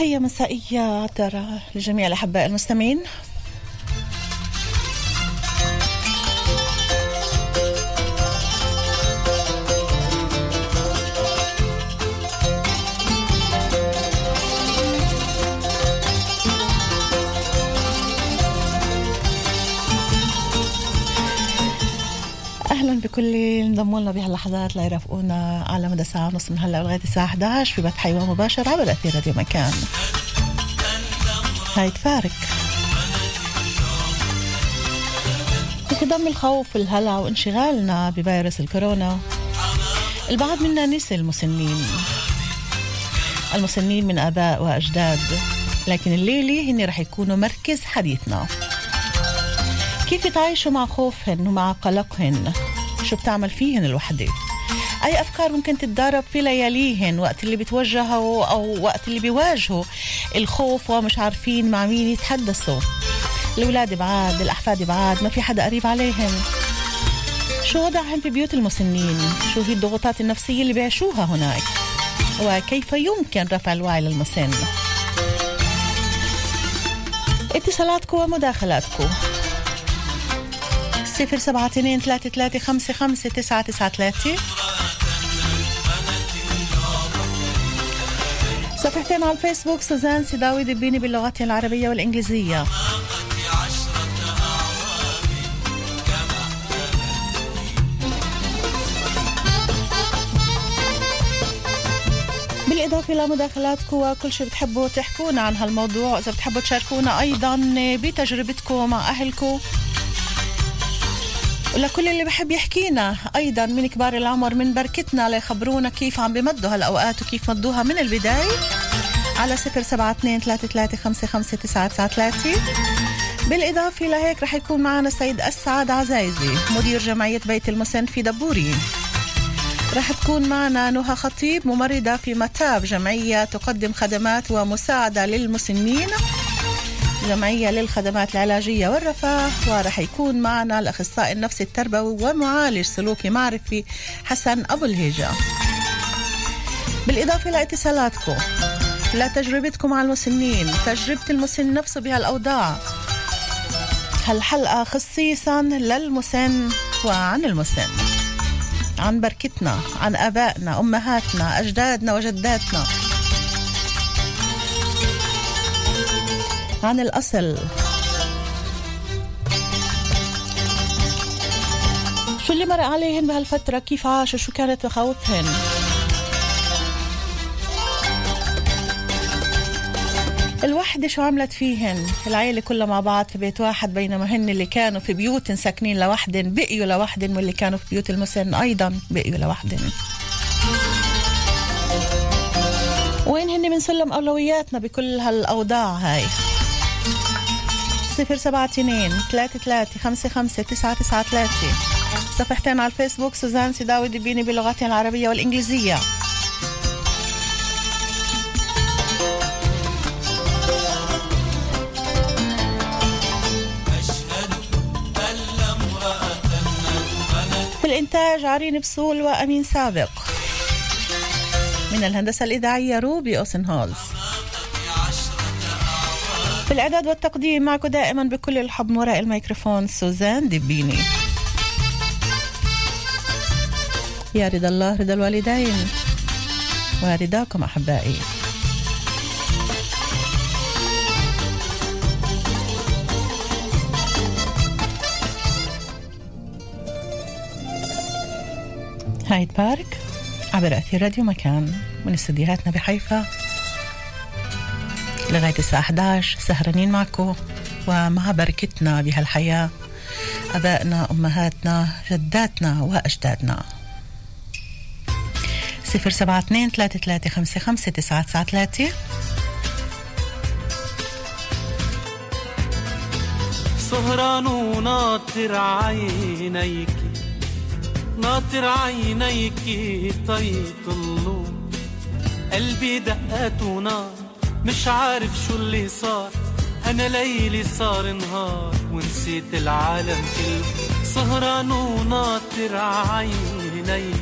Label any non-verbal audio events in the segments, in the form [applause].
تحية مسائية ترى لجميع الأحباء المستمعين. اللي انضموا لنا بهاللحظات ليرافقونا على مدى ساعة ونص من هلأ لغاية الساعة 11 في بث حيوان مباشر على أثير راديو مكان. هاي تفارق. بتضم الخوف والهلع وانشغالنا بفيروس الكورونا. البعض منا نسي المسنين. المسنين من آباء وأجداد. لكن الليلة هن رح يكونوا مركز حديثنا. كيف يتعايشوا مع خوفهن ومع قلقهن؟ شو بتعمل فيهن الوحدة؟ أي أفكار ممكن تتدارب في لياليهن؟ وقت اللي بتوجهوا أو وقت اللي بيواجهوا الخوف ومش عارفين مع مين يتحدثوا. الأولاد بعاد الأحفاد بعاد ما في حدا قريب عليهم شو وضعهم في بيوت المسنين؟ شو هي الضغوطات النفسية اللي بيعيشوها هناك؟ وكيف يمكن رفع الوعي للمسن؟ اتصالاتكم ومداخلاتكم صفر سبعة اثنين ثلاثة ثلاثة خمسة خمسة تسعة تسعة ثلاثة. صفحتين على الفيسبوك سوزان سيداوي دبيني باللغات العربية والإنجليزية. بالإضافة إلى مداخلاتكم وكل شيء بتحبوا تحكونا عن هالموضوع إذا بتحبوا تشاركونا أيضا بتجربتكم مع أهلكم. ولكل اللي بحب يحكينا. أيضا من كبار العمر من بركتنا ليخبرونا كيف عم بمدوا هالأوقات وكيف مدوها من البداية. على صفر سبعة اثنين ثلاثة ثلاثة خمسة خمسة تسعة تسعة ثلاثة. بالإضافة لهيك رح يكون معنا السيد أسعد عزايزي مدير جمعية بيت المسن في دبوري. رح تكون معنا نهى خطيب ممرضة في متاب جمعية تقدم خدمات ومساعدة للمسنين. جمعية للخدمات العلاجية والرفاه ورح يكون معنا الأخصائي النفسي التربوي ومعالج سلوكي معرفي حسن أبو الهيجة بالإضافة لاتصالاتكم لتجربتكم مع المسنين تجربة المسن نفسه بهالأوضاع. هالحلقة خصيصا للمسن وعن المسن. عن بركتنا عن آبائنا أمهاتنا أجدادنا وجداتنا. عن الأصل. شو اللي مرق عليهن بهالفترة؟ كيف عاشوا شو كانت مخاوفهن الوحدة شو عملت فيهن؟ العيلة كلها مع بعض في بيت واحد بينما هن اللي كانوا في بيوت ساكنين لوحدن بقيوا لوحدن واللي كانوا في بيوت المسن أيضا بقيوا لوحدن. وين هن من سلم أولوياتنا بكل هالأوضاع هاي؟ صفر سبعة اثنين ثلاثة ثلاثة خمسة خمسة تسعة تسعة ثلاثة. صفحتين على الفيسبوك سوزان سيداوي دبيني باللغتين العربية والإنجليزية. الإنتاج عرين بسول وأمين سابق. من الهندسة الإذاعية روبي أوسن هولز في الإعداد والتقديم معكم دائما بكل الحب وراء الميكروفون سوزان دبيني يا رضا الله رضا الوالدين. ورضاكم أحبائي. هايد بارك عبر أثير راديو مكان من استديوهاتنا بحيفا. لغاية الساعة 11 سهرانين معكم ومع بركتنا بهالحياة. أبائنا أمهاتنا جداتنا وأجدادنا. صفر سبعة اثنين ثلاثة ثلاثة خمسة خمسة تسعة تسعة ثلاثة. سهران وناطر عينيك ناطر عينيك طيطلوا قلبي دقات ونار مش عارف شو اللي صار. أنا ليلي صار نهار ونسيت العالم كله. سهران وناطر عينيك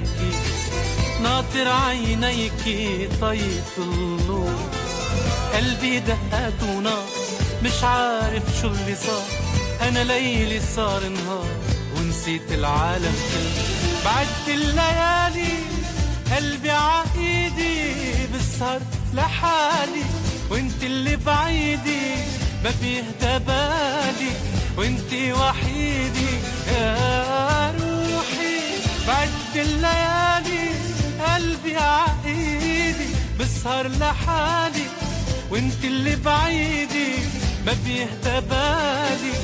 ناطر عينيك طيط النور. قلبي دقات ونار. مش عارف شو اللي صار. أنا ليلي صار نهار ونسيت العالم كله. بعد الليالي قلبي عايدي بسهر لحالي. وانت اللي بعيدي ما بيهدى بالي وانت وحيدي يا روحي. بعد الليالي قلبي عايدي بسهر لحالي. وانت اللي بعيدي ما بيهدى بالي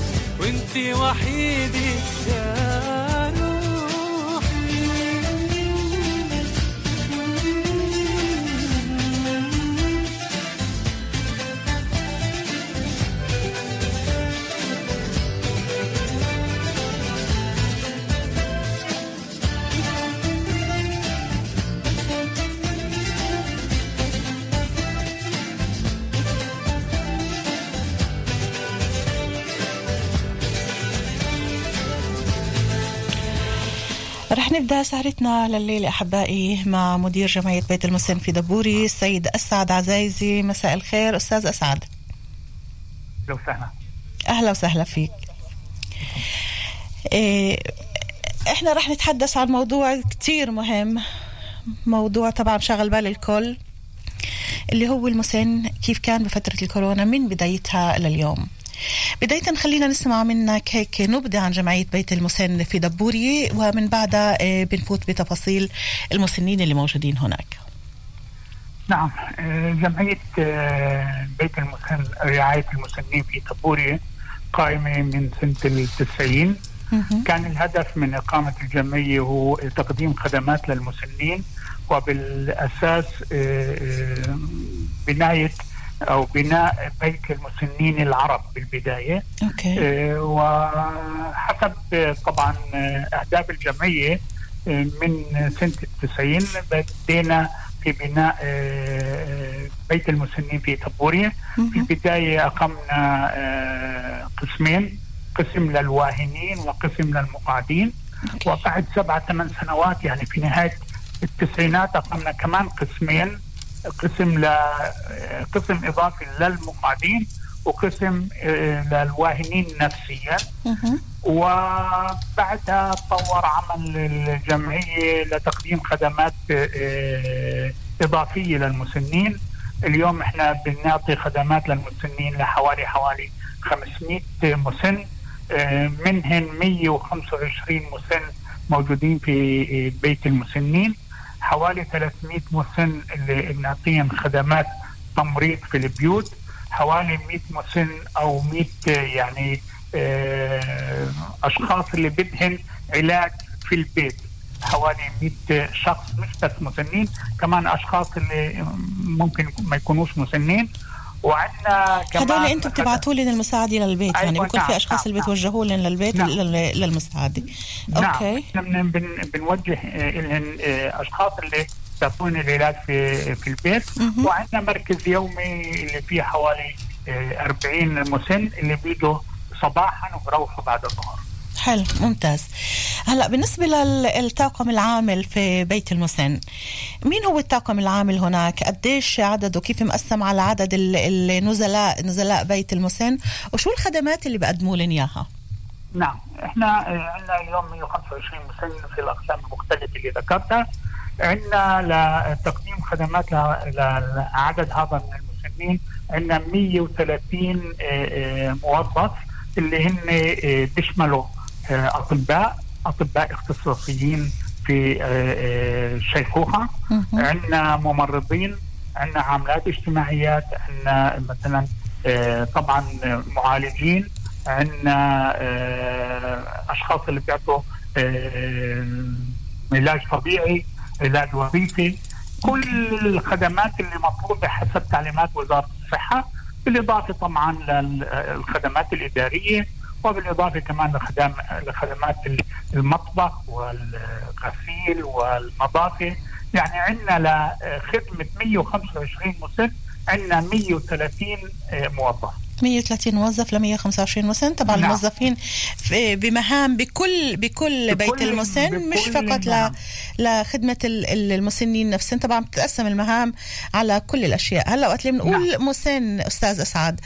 وانت وحيدي يا رح نبدأ سهرتنا لليلة أحبائي مع مدير جمعية بيت المسن في دبوري السيد أسعد عزايزي. مساء الخير أستاذ أسعد. لو سهلا أهلا وسهلا فيك. إيه إحنا رح نتحدث عن موضوع كتير مهم موضوع طبعا شغل بال الكل اللي هو المسن كيف كان بفترة الكورونا من بدايتها لليوم بداية خلينا نسمع منك هيك نبذة عن جمعية بيت المسن في دبوري ومن بعدها آه، بنفوت بتفاصيل المسنين اللي موجودين هناك نعم آه، جمعية آه، بيت المسن رعاية المسنين في طبورية قائمة من سنة التسعين. كان الهدف من إقامة الجمعية هو تقديم خدمات للمسنين وبالأساس بناية أو بناء بيت المسنين العرب بالبداية أوكي آه، وحسب طبعا أهداف الجمعية آه، من سنة التسعين بدينا في بناء آه، بيت المسنين في طبوريا في. البداية أقمنا قسمين قسم للواهنين وقسم للمقعدين. وبعد سبع ثمان سنوات يعني في نهاية التسعينات أقمنا كمان قسمين قسم ل قسم إضافي للمقعدين وقسم آه، للواهنين نفسيا. وبعدها تطور عمل الجمعية لتقديم خدمات آه، إضافية للمسنين. اليوم إحنا بنعطي خدمات للمسنين لحوالي حوالي 500 مسن. آه، منهن 125 مسن موجودين في بيت المسنين. حوالي 300 مسن اللي بنعطيهم خدمات تمريض في البيوت حوالي 100 مسن أو 100 يعني آه، أشخاص اللي بدهن علاج في البيت. حوالي 100 شخص مش بس مسنين كمان أشخاص اللي ممكن ما يكونوش مسنين. وعندنا كمان هدول أنتم بتبعتوا لي المساعدة للبيت يعني أيوة، بيكون في نعم، أشخاص نعم، اللي نعم. بتوجهوا لهم للبيت نعم. لل- للمساعدة نعم أوكي إحنا بن- بن- بنوجه آه، لهم آه، أشخاص اللي يعطون العلاج في في البيت. وعندنا مركز يومي اللي فيه حوالي آه، 40 مسن اللي بيجوا صباحا وبروحوا بعد الظهر حلو ممتاز. هلا بالنسبة للطاقم العامل في بيت المسن مين هو الطاقم العامل هناك؟ قديش عدده؟ كيف مقسم على عدد ال- النزلاء نزلاء بيت المسن؟ وشو الخدمات اللي بقدموا لهم إياها؟ نعم إحنا آه، عندنا اليوم 125 مسن في الأقسام المختلفة اللي ذكرتها. عندنا لتقديم خدمات لعدد هذا من المسنين عندنا 130 آه، آه، موظف اللي هن بيشملوا أطباء أطباء اختصاصيين في آه، آه، الشيخوخه مهم. عندنا ممرضين عندنا عاملات اجتماعيات عندنا مثلا آه، طبعا معالجين عندنا آه، أشخاص اللي بيعطوا آه، علاج طبيعي علاج وظيفي كل الخدمات اللي مطلوبة حسب تعليمات وزارة الصحة بالإضافة طبعا للخدمات الإدارية وبالإضافة كمان لخدم لخدمات المطبخ والغسيل والنظافة. يعني عندنا لخدمة 125 مسن عندنا 130 موظف. 130 موظف ل 125 مسن. طبعا نعم. الموظفين في- بمهام بكل بكل بيت بكل- المسن بكل مش فقط ل. لخدمه ال- ال- المسنين نفسهم. طبعا بتتقسم المهام على كل الأشياء. هلأ وقت اللي بنقول نعم. مسن أستاذ أسعد.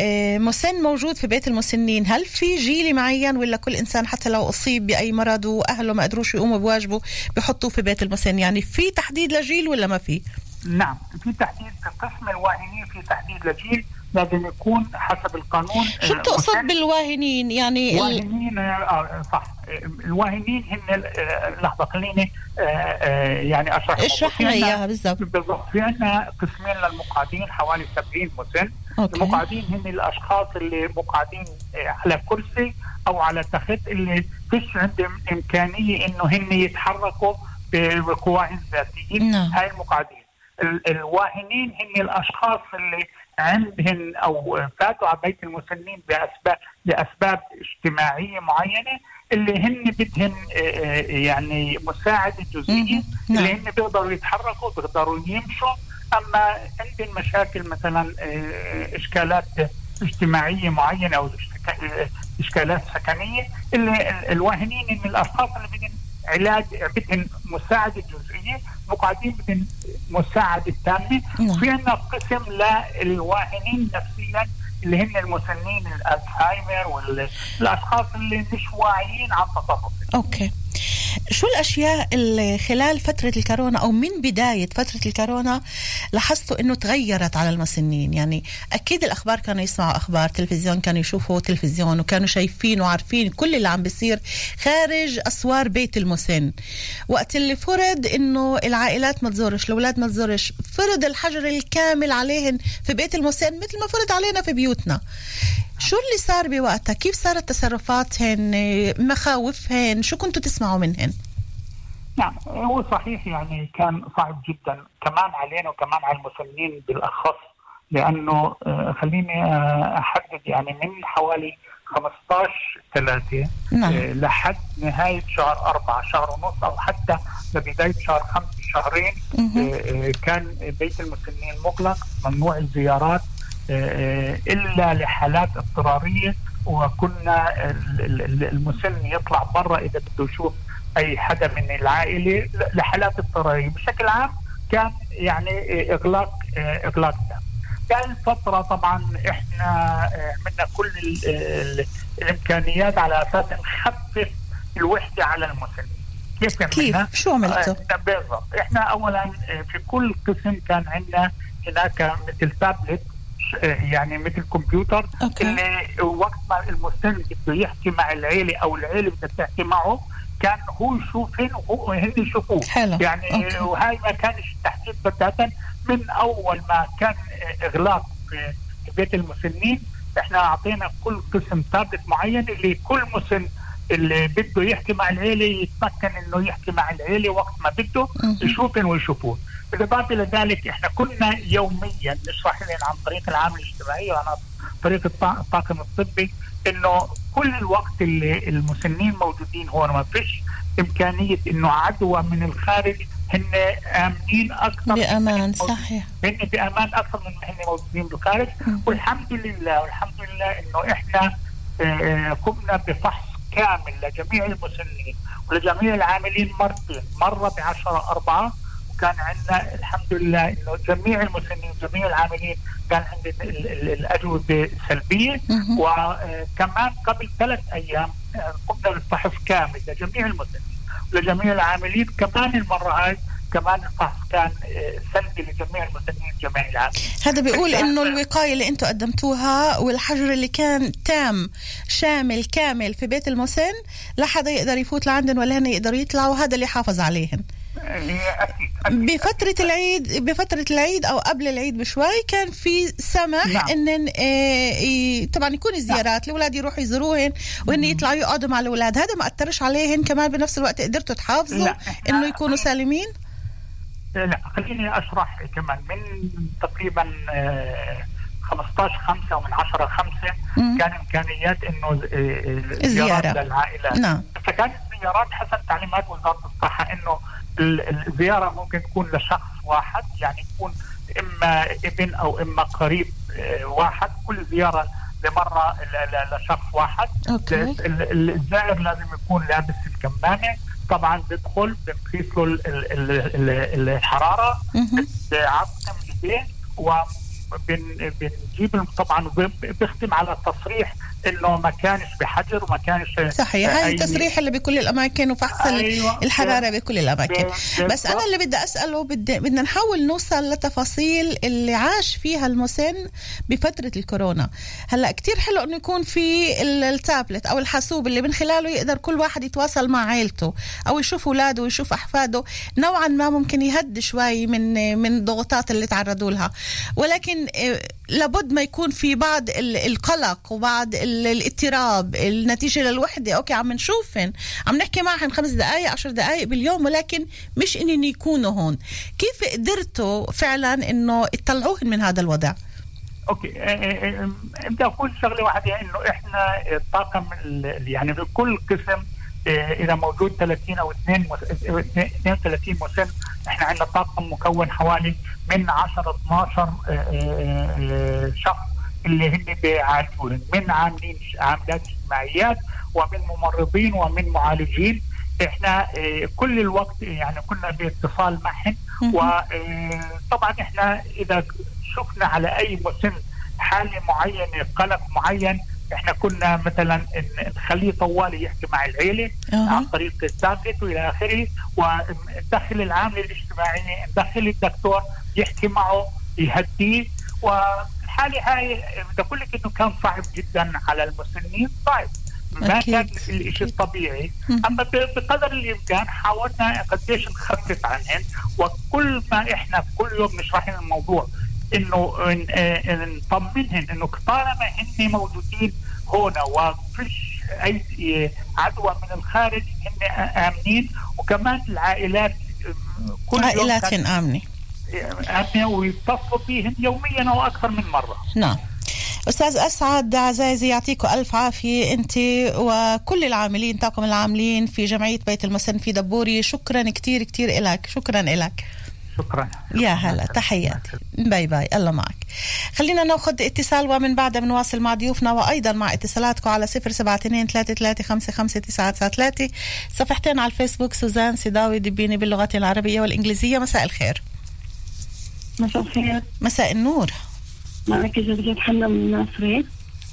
آه، مسن موجود في بيت المسنين. هل في جيل معين ولا كل إنسان حتى لو أصيب بأي مرض وأهله ما قدروش يقوموا بواجبه بحطوه في بيت المسن؟ يعني في تحديد لجيل ولا ما في؟ نعم في تحديد في قسم الواهنين في تحديد لجيل. لازم يكون حسب القانون شو آه، بتقصد. بالواهنين؟ يعني ال... الواهنين آه صح. آه، الواهنين هن لحظة خليني يعني أشرح. اشرح لنا عنا- إياها بالضبط. بالضبط. في عندنا قسمين للمقعدين حوالي 70 مسن. أوكي. المقعدين هن الأشخاص اللي مقعدين على كرسي أو على تخت اللي فيش عندهم إمكانية إنه هن يتحركوا بقواهم ذاتيين نعم. هاي المقعدين. ال- الواهنين هن الأشخاص اللي عندهم أو فاتوا على بيت المسنين باسباب لأسباب اجتماعية معينة اللي هن بدهن آه، آه، يعني مساعدة جزئية مهم. نعم. اللي هن بيقدروا يتحركوا بيقدروا يمشوا أما عندهم مشاكل مثلا آه، إشكالات اجتماعية معينة أو إشكالات سكنية اللي ال- الواهنين من الاشخاص اللي بدهم علاج بدهم مساعده جزئية مقعدين بدهم مساعده تامه نعم. في عندنا قسم للواهنين نفسيا اللي هن المسنين الألزهايمر والاشخاص اللي مش واعيين عن تصرفهم أوكي شو الأشياء اللي خلال فترة الكورونا أو من بداية فترة الكورونا لاحظتوا إنه تغيرت على المسنين؟ يعني أكيد الأخبار كانوا يسمعوا أخبار تلفزيون كانوا يشوفوا تلفزيون وكانوا شايفين وعارفين كل اللي عم بيصير خارج أسوار بيت المسن. وقت اللي فرض إنه العائلات ما تزورش الأولاد ما تزورش فرض الحجر الكامل عليهن في بيت المسن مثل ما فرض علينا في بيوتنا. شو اللي صار بوقتها؟ كيف صارت تصرفاتهن؟ مخاوفهن؟ شو كنتوا تسمعوا منهن؟ نعم هو صحيح يعني كان صعب جدا كمان علينا وكمان على المسنين بالأخص لأنه آه، خليني آه، أحدد يعني من حوالي 15 3 نعم. لحد نهاية شهر أربعة شهر ونص أو حتى لبداية شهر خمسة شهرين مهم. آه، آه، كان بيت المسنين مغلق ممنوع الزيارات آه، إلا لحالات اضطرارية وكنا ال- ال- ال- المسن يطلع برا إذا بده يشوف أي حدا من العائلة لحالات اضطراريه بشكل عام كان يعني آه، إغلاق آه، إغلاق تام كان فترة طبعا إحنا آه، عملنا كل ال- ال- الإمكانيات على أساس نخفف الوحدة على المسنين كيف؟ كيف؟ شو عملتوا؟ آه، بالضبط. إحنا اولا آه، في كل قسم كان عندنا هناك مثل تابلت آه، يعني مثل كمبيوتر okay. اللي وقت ما المسن بده يحكي مع العيلة أو العيلة بدها تحكي معه كان هو يشوفهن وهو هن يشوفوه حلو. يعني okay. وهاي ما كانش تحديد بتاتا من أول ما كان إغلاق بيت المسنين إحنا أعطينا كل قسم تابلت معين اللي كل مسن اللي بده يحكي مع العيلة يتمكن إنه يحكي مع العيلة وقت ما بده. يشوفن ويشوفوه بالاضافه إلى ذلك إحنا كنا يوميا نشرح لهم عن طريق العامل الاجتماعي وعن طريق الط- الطاقم الطبي إنه كل الوقت اللي المسنين موجودين هون ما فيش إمكانية إنه عدوى من الخارج هن آمنين أكثر بأمان صحيح. هن بأمان أكثر من هن موجودين بالخارج. والحمد لله والحمد لله إنه إحنا آه، قمنا بفحص كامل لجميع المسنين ولجميع العاملين مرتين. مرة ب 10 4 وكان عندنا الحمد لله إنه جميع المسنين جميع العاملين كان ال- الاجوبه سلبيه. وكمان قبل ثلاث أيام آه، قمنا بالفحص كامل لجميع المسنين ولجميع العاملين كمان المره هاي كمان الفحص كان آه، سلبي لجميع المسنين جميع العاملين هذا بيقول إنه الوقاية اللي أنتم قدمتوها والحجر اللي كان تام شامل كامل في بيت المسن لا حدا يقدر يفوت لعندن ولا هن يقدروا يطلعوا هذا اللي حافظ عليهن أكيد. بفترة العيد بفترة العيد أو قبل العيد بشوي كان في سمح نعم. إن آه، طبعا يكون الزيارات الأولاد يروحوا يزوروهن وإن يطلعوا يقعدوا مع الأولاد. هذا ما أثرش عليهم كمان بنفس الوقت قدرتوا تحافظوا إنه يكونوا سالمين؟ لا خليني أشرح كمان. من تقريبا آه، 15 5 ومن 10 5 مم. كان إمكانيات إنه آه، آه، الزيارة. زيارات للعائلات نعم. فكانت الزيارات حسب تعليمات وزارة الصحة إنه الزياره ممكن تكون لشخص واحد يعني يكون إما ابن أو إما قريب آه، واحد كل زيارة لمرة لشخص واحد أوكي. ال- ال- الزائر لازم يكون لابس الكمامة طبعا بدخل بنقيس له ال- ال- ال- ال- الحرارة. بعقم ايديه وبنجيب طبعا بختم على تصريح إنه ما كانش بحجر وما كانش صحيح هاي التصريح اللي بكل الأماكن وفحص أيوة. الحراره بكل الأماكن. بس أنا اللي بدي أسأله بدي بدنا نحاول نوصل لتفاصيل اللي عاش فيها المسن بفترة الكورونا. هلأ كتير حلو إنه يكون في ال- التابلت أو الحاسوب اللي من خلاله يقدر كل واحد يتواصل مع عيلته أو يشوف أولاده ويشوف أحفاده. نوعا ما ممكن يهدي شوي من من الضغوطات اللي تعرضوا لها. ولكن آه، لابد ما يكون في بعض ال- القلق وبعض ال- الاضطراب النتيجة للوحدة. أوكي عم نشوفن عم نحكي معهن خمس دقائق عشر دقائق باليوم ولكن مش انهم يكونوا هون. كيف قدرتوا فعلا إنه تطلعوهن من هذا الوضع؟ أوكي آه، آه، آه، بدي أقول شغلة واحدة. إنه إحنا الطاقم ال- يعني في كل قسم إذا موجود 30 أو 2 مس- آه، 32 مسن إحنا عندنا طاقم مكون حوالي من 10 12 آه، آه، آه، شخص اللي هن بيعالجوهم من عاملين عاملات اجتماعيات ومن ممرضين ومن معالجين. إحنا كل الوقت يعني كنا باتصال معهم. وطبعا إحنا إذا شفنا على أي مسن حالة معينة قلق معين إحنا كنا مثلا نخليه طوالي يحكي مع العيلة أها. عن طريق التابلت وإلى آخره وندخل العامله الاجتماعيه ندخل الدكتور يحكي معه يهديه والحاله هاي بدي أقول لك إنه كان صعب جدا على المسنين صعب ما أكيد. كان الشيء الطبيعي. أما بقدر الإمكان حاولنا قديش نخفف عنهن وكل ما إحنا كل يوم نشرح الموضوع إنه ن- نطمنهن إنه طالما هن موجودين هنا وفيش أي عدوى من الخارج هن آمنين وكمان العائلات آه، كل عائلات آمنة. آمنة ويتصلوا بيهن يوميا أو أكثر من مرة. نعم. أستاذ أسعد عزازي يعطيكم ألف عافية أنت وكل العاملين طاقم العاملين في جمعية بيت المسن في دبورية. شكرا كثير كثير لك شكرا لك شكرا. يا هلا تحياتي. bye bye. الله معك. خلينا ناخذ اتصال ومن بعدها بنواصل مع ضيوفنا وأيضا مع اتصالاتكم على 072 33 صفحتين على الفيسبوك سوزان سيداوي دبيني باللغات العربية والإنجليزية. مساء الخير. مساء الخير. مساء النور. معك جوجة حنا من ناصري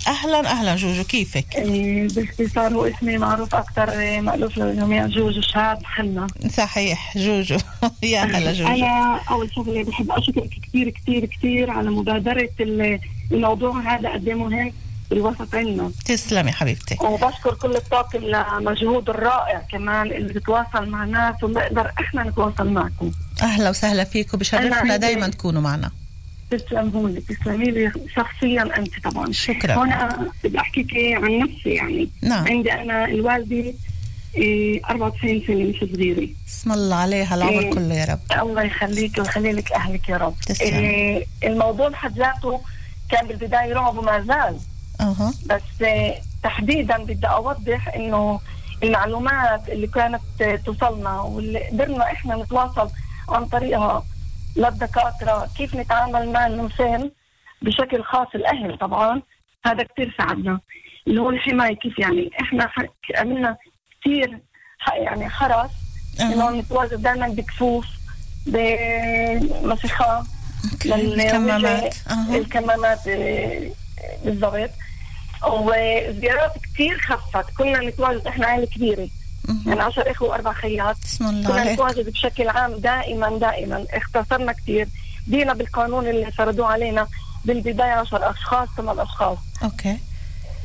أهلا أهلا جوجو كيفك؟ إيه، باختصار هو اسمي معروف أكثر إيه، مألوف للجميع جوجو شهاب حنا صحيح جوجو. [laughs] يا هلا جوجو. أنا أول شغلة بحب أشكرك كثير كثير كثير على مبادرة ال- الموضوع هذا قد إيه مهم بالوسط عنا. تسلمي حبيبتي. وبشكر كل الطاقم لمجهود الرائع كمان اللي بتواصل مع الناس وبنقدر إحنا نتواصل معكم. أهلا وسهلا فيكم بشرفنا عندي- تكونوا معنا. تسلموا لي تسلمي لي شخصيا أنت طبعا. شكرا. هنا بدي أحكيك عن نفسي يعني. نعم. عندي أنا الوالدة إيه، 94 سنة مش صغيرة. اسم الله عليها العمر إيه. كله يا رب. الله يخليك ويخلي لك أهلك يا رب. تسلم. إيه، الموضوع بحد ذاته كان بالبداية رعب وما زال. أها. بس إيه، تحديدا بدي أوضح إنه المعلومات اللي كانت إيه، توصلنا واللي قدرنا إحنا نتواصل عن طريقها للدكاتره كيف نتعامل مع المسن بشكل خاص الأهل طبعا؟ هذا كثير ساعدنا. اللي هو الحماية كيف يعني؟ إحنا ح- عملنا كثير يعني انه أها. نتواجد دائما بكفوف بمسخة الكمامات أها. الكمامات بالضبط. وزيارات كثير خفت. كنا نتواجد إحنا عائله كبيرة. يعني 10 إخوة وأربع خيات كنا نتواجد بشكل عام دائما دائما. اختصرنا كثير دينا بالقانون اللي فرضوه علينا بالبداية 10 أشخاص ثمان أشخاص. أوكي.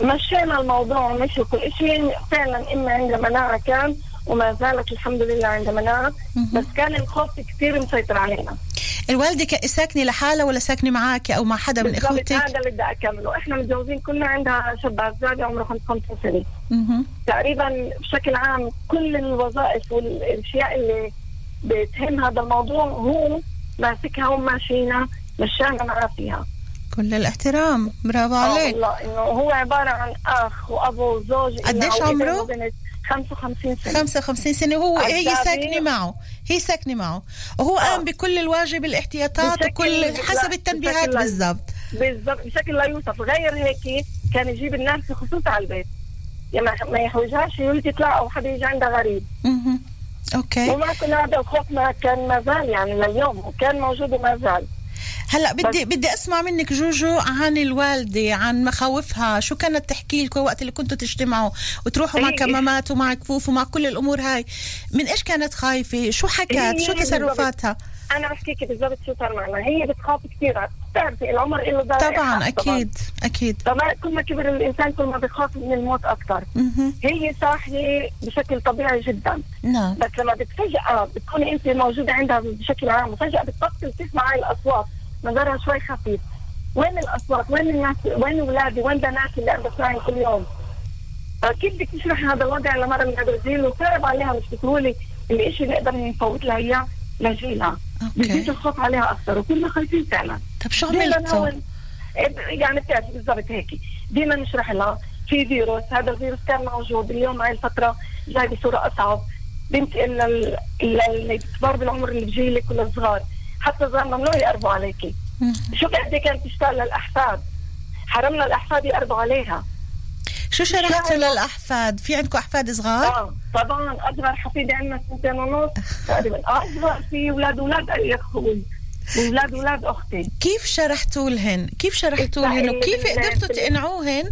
مشينا الموضوع ومشي كل شيء فعلا إما عند مناعة كان وما زالت الحمد لله عند مناعة. مهم. بس كان الخوف كثير مسيطر علينا. الوالدة ساكنة لحالها ولا ساكنة معك أو مع حدا من إخوتك؟ هذا اللي بدي أكمله. إحنا متجوزين كلنا عندها شاب عزابي عمره 55 سنة. تقريبا بشكل عام كل الوظائف والأشياء اللي بتهم هذا الموضوع هو ماسكها وماشينا مشانا معاه فيها. كل الاحترام. برافو آه عليك. والله إنه هو عبارة عن أخ وابو وزوج قديش عمره؟ 55 سنة. 55 سنة. وهو هي أجدادي- ساكنة معه. هي ساكنة معه. وهو آه. قام بكل الواجب الاحتياطات وكل حسب التنبيهات بالضبط. بالضبط بشكل لا يوصف. غير هيك كان يجيب الناس بخصوص على البيت. يعني ما- يحوجهاش يولد يطلع أو حدا يجي عندها غريب. مهم. أوكي. ومع كل هذا الخوف ما كان ما زال يعني لليوم وكان موجود وما زال. هلا بدي بدي أسمع منك جوجو عن الوالدة عن مخاوفها. شو كانت تحكي لكم وقت اللي كنتوا تجتمعوا وتروحوا مع هي- كمامات ومع كفوف ومع كل الأمور هاي؟ من إيش كانت خايفة؟ شو حكت؟ هي شو. تصرفاتها؟ أنا بحكيك بالضبط شو صار معنا. هي بتخاف كثير بتعرفي العمر له ضرر طبعا أكيد أكيد. طبعا كل ما كبر الإنسان كل ما بخاف من الموت أكثر. هي صاحية بشكل طبيعي جدا. نعم. بس لما بتفجأة بتكوني أنت موجودة عندها بشكل عام وفجأة بتبطل تسمع هاي الأصوات. نظرها شوي خفيف. وين الأصوات؟ وين الناس؟ وين أولادي؟ وين بناتي اللي أنا بسمعهم كل يوم؟ كيف بدك تشرح هذا الوضع لمرة من البرازيل وصعب عليها مش بتقولي الإشي اللي نقدر نفوت لها إياه. لجيلها بزيد الخوف عليها أكثر وكلنا خايفين فعلا. طب شو عملتوا نحاول يعني بتعرفي بالضبط هيك. دينا نشرح لها في فيروس هذا الفيروس كان موجود اليوم هاي الفترة جاي بصورة أصعب. بنتقل لل- لل- للكبار بالعمر اللي بجيلك والصغار حتى صغار ممنوع يقربوا عليكي. شوف قد إيه كانت تشتاق للأحفاد؟ حرمنا الأحفاد يقربوا عليها. شو شرحتوا للأحفاد؟ في عندكم أحفاد صغار؟ آه طبعا أصغر حفيدة عندنا سنتين ونص تقريبا. أصغر في أولاد أولاد يا أخوي أولاد أولاد أختي. كيف شرحتوا لهن؟ كيف شرحتوا لهن؟ وكيف قدرتوا تقنعوهن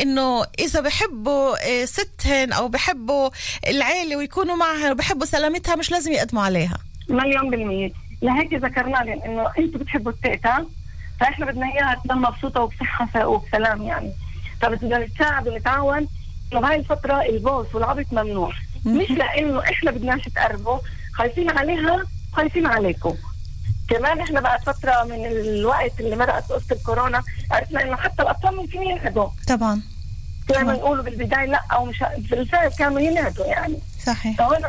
إنه إذا بحبوا آه، ستهن أو بحبوا العيلة ويكونوا معها وبحبوا سلامتها مش لازم يقدموا عليها؟ مليون بالمية. لهيك ذكرنا لهم إنه أنتم بتحبوا التيتا فإحنا بدنا إياها تضل مبسوطة وبصحة ف- وبسلام يعني. فبدنا نتساعد ونتعاون إنه بهاي الفترة البوس والعبط ممنوع. مش لإنه إحنا بدناش تقربوا خايفين عليها خايفين عليكم. كمان إحنا بعد فترة من الوقت اللي مرقت قصة الكورونا عرفنا إنه حتى الأطفال ممكن ينهدوا. طبعا. كانوا يقولوا بالبداية لأ أو مش بالفعل كانوا ينهدوا يعني. صحيح. فهنا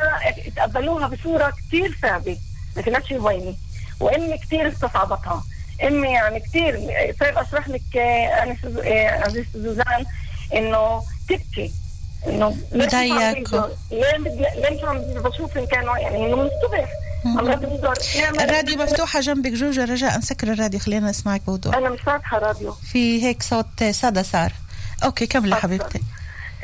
تقبلوها بصورة كتير صعبة ما كانتش هوينة وامي كتير استصعبتها. امي يعني كتير. صعب أشرح لك أنا آه، عزيزة سوزان إنه تبكي. إنه ليش ليش عم بشوف إن كانوا يعني إنه نعمل- الراديو مفتوحة جنبك جوجة رجاء سكر الراديو خلينا نسمعك بوضوح. أنا مش فاتحة راديو. في هيك صوت صدى صار okay كملي. حبيبتي.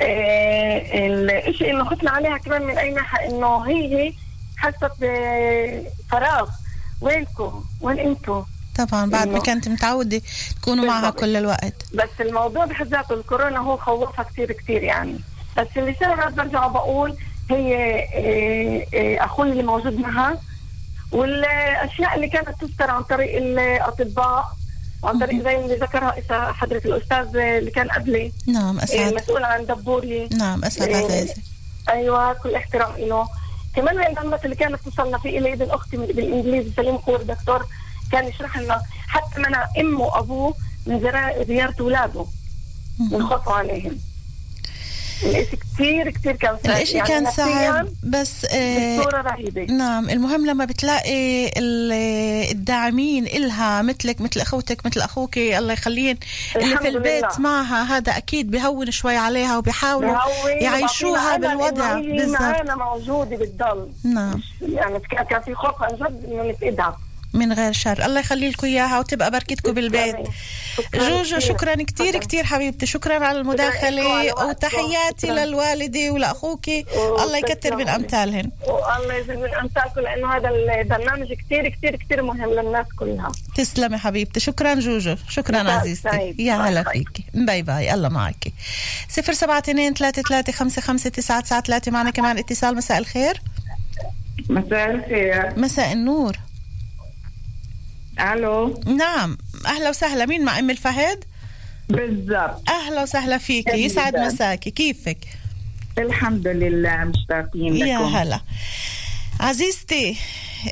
آه، الشيء إنه خفنا عليها كمان من أي ناحية إنه هي حست بفراغ. وينكم؟ وين أنتم طبعا بعد ما كانت متعودة تكونوا معها. كل الوقت. بس الموضوع بحد ذاته الكورونا هو خوفها كثير كثير يعني. بس اللي صار برجع بقول هي آه، آه، أخوي اللي موجود معها والأشياء اللي كانت تذكر عن طريق الأطباء وعن طريق زي اللي ذكرها حضرة الأستاذ اللي كان قبلي. نعم أسعد. مسؤول عن دبوري. نعم أسعد إيه. عزيزي أيوه كل احترام له كمان النمط اللي كانت توصلنا فيه إلى ابن أختي من- بالإنجليزي سليم خور دكتور كان يشرح لنا حتى منع أمه وأبوه من زيارة اولاده من خوفه عليهم. الإشي كثير كثير كان صعب. الإشي يعني كان صعب بس آه بصورة رهيبة. نعم المهم لما بتلاقي ال- الداعمين إلها مثلك مثل أخوتك مثل أخوك الله يخلين اللي في البيت لله. معها هذا أكيد بهون شوي عليها وبيحاولوا يعيشوها بالوضع. إنه بالضبط. معانا موجودة بالضل. نعم. يعني كان كان في خوف عن جد إنه نفقدها. من غير شر. الله يخلي لكم إياها وتبقى بركتكم بالبيت. شكراً جوجو. شكرا كتير شكراً. كتير حبيبتي. شكرا على على وتحياتي وقتكم. للوالدة ولأخوك. الله يكتر من وتسلموا. أمثالهن. والله يجزي من أمثالكم لأنه هذا البرنامج كثير كثير كثير مهم للناس كلها. تسلمي حبيبتي. شكرا جوجو. شكرا عزيزتي. يا هلا. فيكي bye bye. الله معك. صفر سبعة اثنين ثلاثة ثلاثة خمسة خمسة تسعة تسعة ثلاثة. معنا كمان اتصال. مساء الخير. مساء الخير. مساء النور. ألو؟ نعم. أهلا وسهلا. مين مع أم الفهد؟ بالضبط. أهلا وسهلا فيكي يسعد. مساكي كيفك؟ الحمد لله مشتاقين لكم. يا هلا. عزيزتي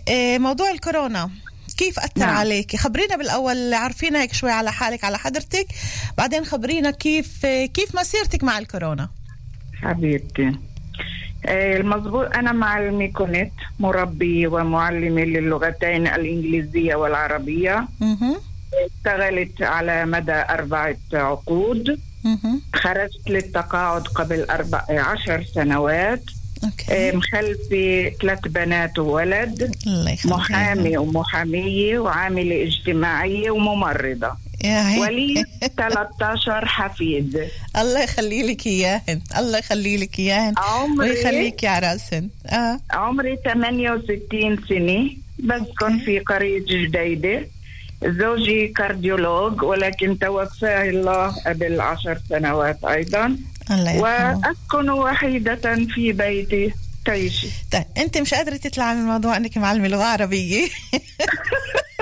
إيه، موضوع الكورونا كيف أثر نعم. عليك؟ خبرينا بالأول عرفينا هيك شوي على حالك على حضرتك. بعدين خبرينا كيف كيف مسيرتك مع الكورونا؟ حبيبتي. آه، المضبوط أنا معلمة كنت مربية ومعلمة للغتين الإنجليزية والعربية. اشتغلت على مدى أربعة عقود. خرجت للتقاعد قبل أربع عشر سنوات. آه، أوكي مخلفة ثلاث بنات وولد. محامي ومحامية وعاملة اجتماعية وممرضة. ولي 13 حفيد. الله يخلي لك إياهن الله يخلي لك إياهن عمري ويخليك يا رأسن. آه. عمري 68 سنة بسكن في قرية جديدة. زوجي كارديولوج ولكن توفاه الله قبل عشر سنوات أيضا. الله يرحمه. وأسكن وحيدة في بيتي. تعيشي. طيب أنت مش قادرة تطلع من الموضوع إنك معلمة لغة عربية؟ [laughs]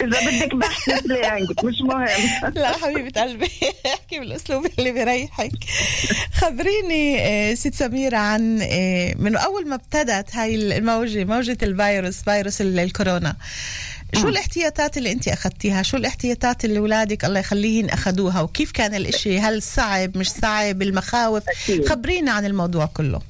إذا بدك بحث لي عندك مش مهم. [laughs] لا حبيبة قلبي [laughs] احكي بالأسلوب اللي بيريحك. خبريني آه، ست سميرة عن آه، من أول ما ابتدت هاي الموجة موجة الفيروس فيروس ال- الكورونا. شو الاحتياطات اللي أنت أخذتيها؟ شو الاحتياطات اللي اولادك الله يخليهن أخذوها؟ وكيف كان الإشي؟ هل صعب مش صعب؟ المخاوف. خبرينا عن الموضوع كله.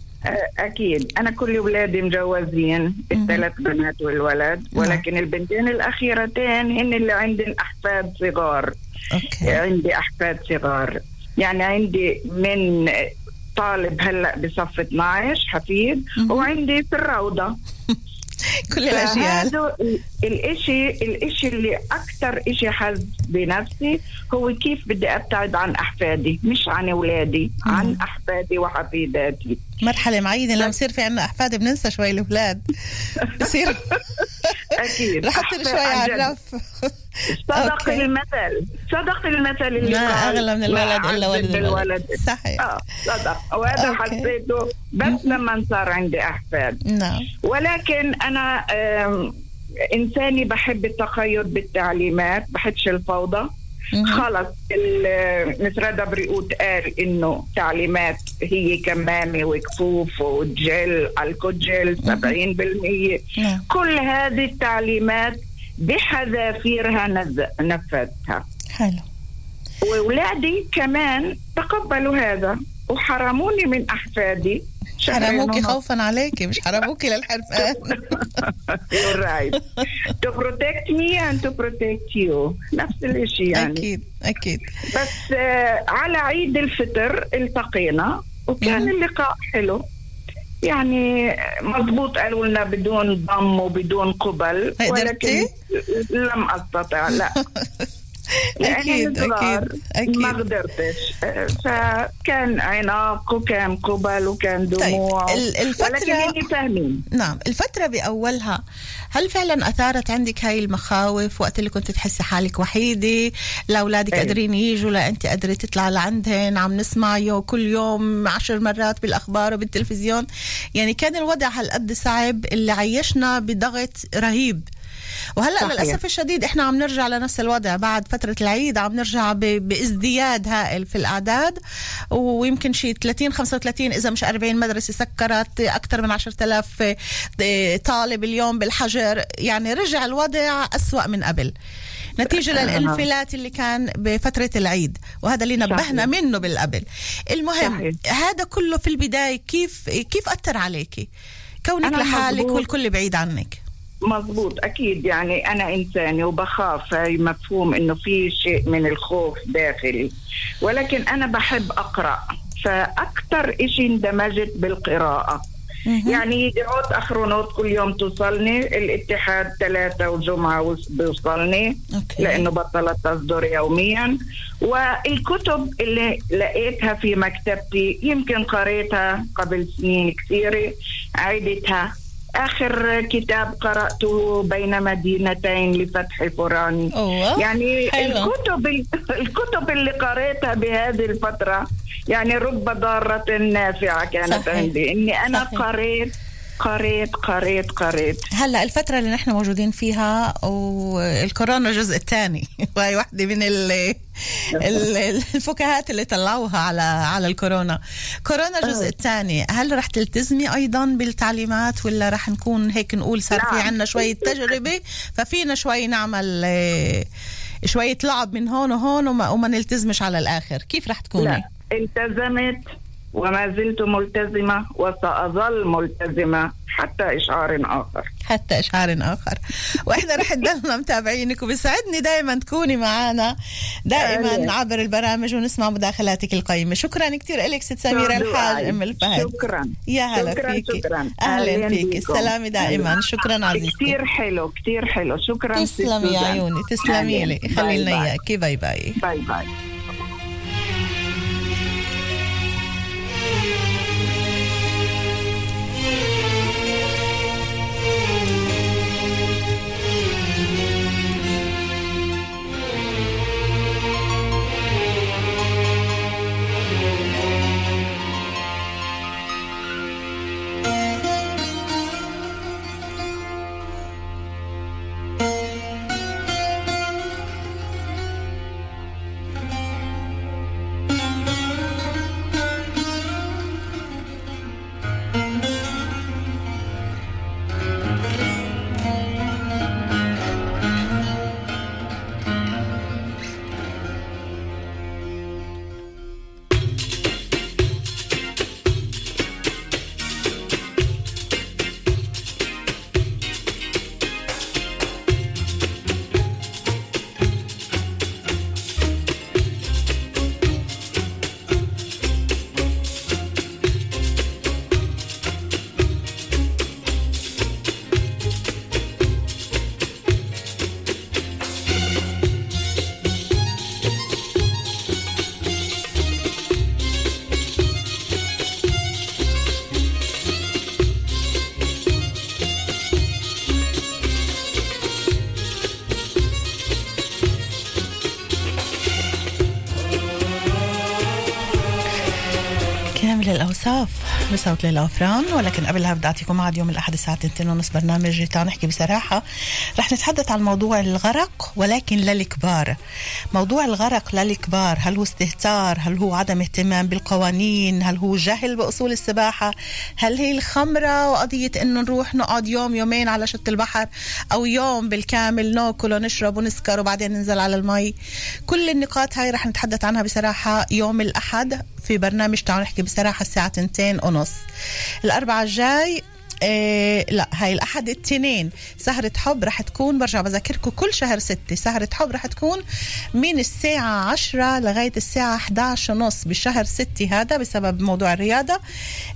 أكيد. أنا كل أولادي مجوزين الثلاث بنات والولد. ولكن البنتين الأخيرتين هن اللي عندن أحفاد صغار. أوكي. عندي أحفاد صغار. يعني عندي من طالب هلأ بصف 12 حفيد. وعندي في الروضة. [laughs] [laughs] كل الأجيال. الإشي الإشي اللي أكثر إشي حز بنفسي هو كيف بدي أبتعد عن أحفادي مش عن أولادي عن أحفادي وحفيداتي. مرحلة معينة لما يصير في عنا أحفاد بننسى شوي الأولاد. بصير [laughs] أكيد. [laughs] رح شوي على. الرف. صدق okay. المثل صدق المثل اللي ما أغلى من الولد إلا ولد الولد. صحيح. آه صدق. وهذا okay. حسيته. بس لما صار عندي احفاد نعم. ولكن أنا إنساني بحب التقيد بالتعليمات. بحبش الفوضى. خلص ال- משרד הבריאות قال إنه تعليمات هي كمامة وكفوف و gel alcohol gel 70% نعم. كل هذه التعليمات بحذافيرها نز- نفذتها حلو. واولادي كمان تقبلوا هذا. وحرموني من أحفادي. شهرين حرموكي. خوفا عليكي مش حرموكي للحرفان. [laughs] You're right. to protect me and to protect you. نفس الشيء يعني. أكيد أكيد. بس آه على عيد الفطر التقينا وكان. اللقاء حلو. يعني مضبوط قالوا لنا بدون ضم وبدون قبل قدرتي؟ لم أستطع لا [laughs] لأني [laughs] أكيد صغار أكيد ما أكيد. قدرتش. فكان عناق وكان قبل وكان دموع طيب ال- الفترة ولكن فاهمين. نعم الفترة بأولها هل فعلا أثارت عندك هاي المخاوف؟ وقت اللي كنت تحسي حالك وحيدة لأولادك أيوة. قادرين يجوا لا أنت قادرة تطلع لعندهن عم نسمع يو كل يوم عشر مرات بالأخبار وبالتلفزيون. يعني كان الوضع هالقد صعب اللي عيشنا بضغط رهيب. وهلا صحيح. للأسف الشديد إحنا عم نرجع لنفس الوضع بعد فترة العيد عم نرجع بازدياد هائل في الأعداد ويمكن شيء 30 35 إذا مش 40 مدرسة سكرت أكثر من 10000 طالب اليوم بالحجر يعني رجع الوضع أسوأ من قبل نتيجة للانفلات اللي كان بفترة العيد وهذا اللي نبهنا. منه بالقبل المهم صحيح. هذا كله في البداية كيف كيف أثر عليكي كونك لحالك. والكل بعيد عنك مزبوط أكيد. يعني أنا إنساني وبخاف هاي مفهوم إنه في شيء من الخوف داخلي. ولكن أنا بحب أقرأ فأكثر إشي اندمجت بالقراءة. مهم. يعني يدعوت أخرونوت كل يوم توصلني الاتحاد ثلاثة وجمعة بيوصلني أوكي. لأنه بطلت تصدر يوميا. والكتب اللي لقيتها في مكتبتي يمكن قريتها قبل سنين كثيرة عيدتها. آخر كتاب قرأته بين مدينتين لفتح فراني أوه. يعني حلو. الكتب [laughs] الكتب اللي قريتها بهذه الفترة يعني رب ضارة نافعة كانت صحيح. عندي إني أنا صحيح. قريت قريت قريت قريت هلا الفترة اللي نحن موجودين فيها والكورونا الجزء الثاني [laughs] وهي واحدة من ال ال- الفكاهات اللي طلعوها على على الكورونا. كورونا الجزء الثاني هل رح تلتزمي أيضا بالتعليمات ولا رح نكون هيك نقول صار في نعم. عنا شوية تجربة؟ ففينا شوي نعمل آه، شوية لعب من هون وهون وما, وما نلتزمش على الآخر. كيف رح تكوني؟ لا التزمت وما زلت ملتزمة وسأظل ملتزمة حتى إشعار آخر. حتى إشعار آخر. وإحنا رح نضلنا متابعينك وبيسعدني دائما تكوني معنا دائما عبر البرامج ونسمع مداخلاتك القيمة. شكرا كثير لك ست سميرة. الحاج أم الفهد. شكرا. يا هلا شكرا فيك شكرا. أهلا فيك السلامة دائما. شكرا عزيزتي كثير حلو كثير حلو. شكرا تسلمي يا عيوني تسلمي لي. خلي لنا إياكي. bye bye. bye bye. كامل الأوصاف بصوت ليلى وفران ولكن قبلها بدي أعطيكم موعد يوم الأحد الساعة 2 ونص برنامج تعالوا نحكي بصراحة. رح نتحدث عن موضوع الغرق ولكن للكبار. موضوع الغرق للكبار هل هو استهتار؟ هل هو عدم اهتمام بالقوانين؟ هل هو جهل بأصول السباحة؟ هل هي الخمرة وقضية إنه نروح نقعد يوم يومين على شط البحر أو يوم بالكامل ناكل ونشرب ونسكر وبعدين ننزل على المي؟ كل النقاط هاي رح نتحدث عنها بصراحة يوم الأحد. في برنامج تعالوا نحكي بصراحة الساعة تنتين ونص. الأربعة الجاي إيه لا هاي الأحد التنين سهرة حب رح تكون برجع بذكركم كل شهر ستة. سهرة حب رح تكون من الساعة عشرة لغاية الساعة 11 ونص بشهر ستة هذا بسبب موضوع الرياضة.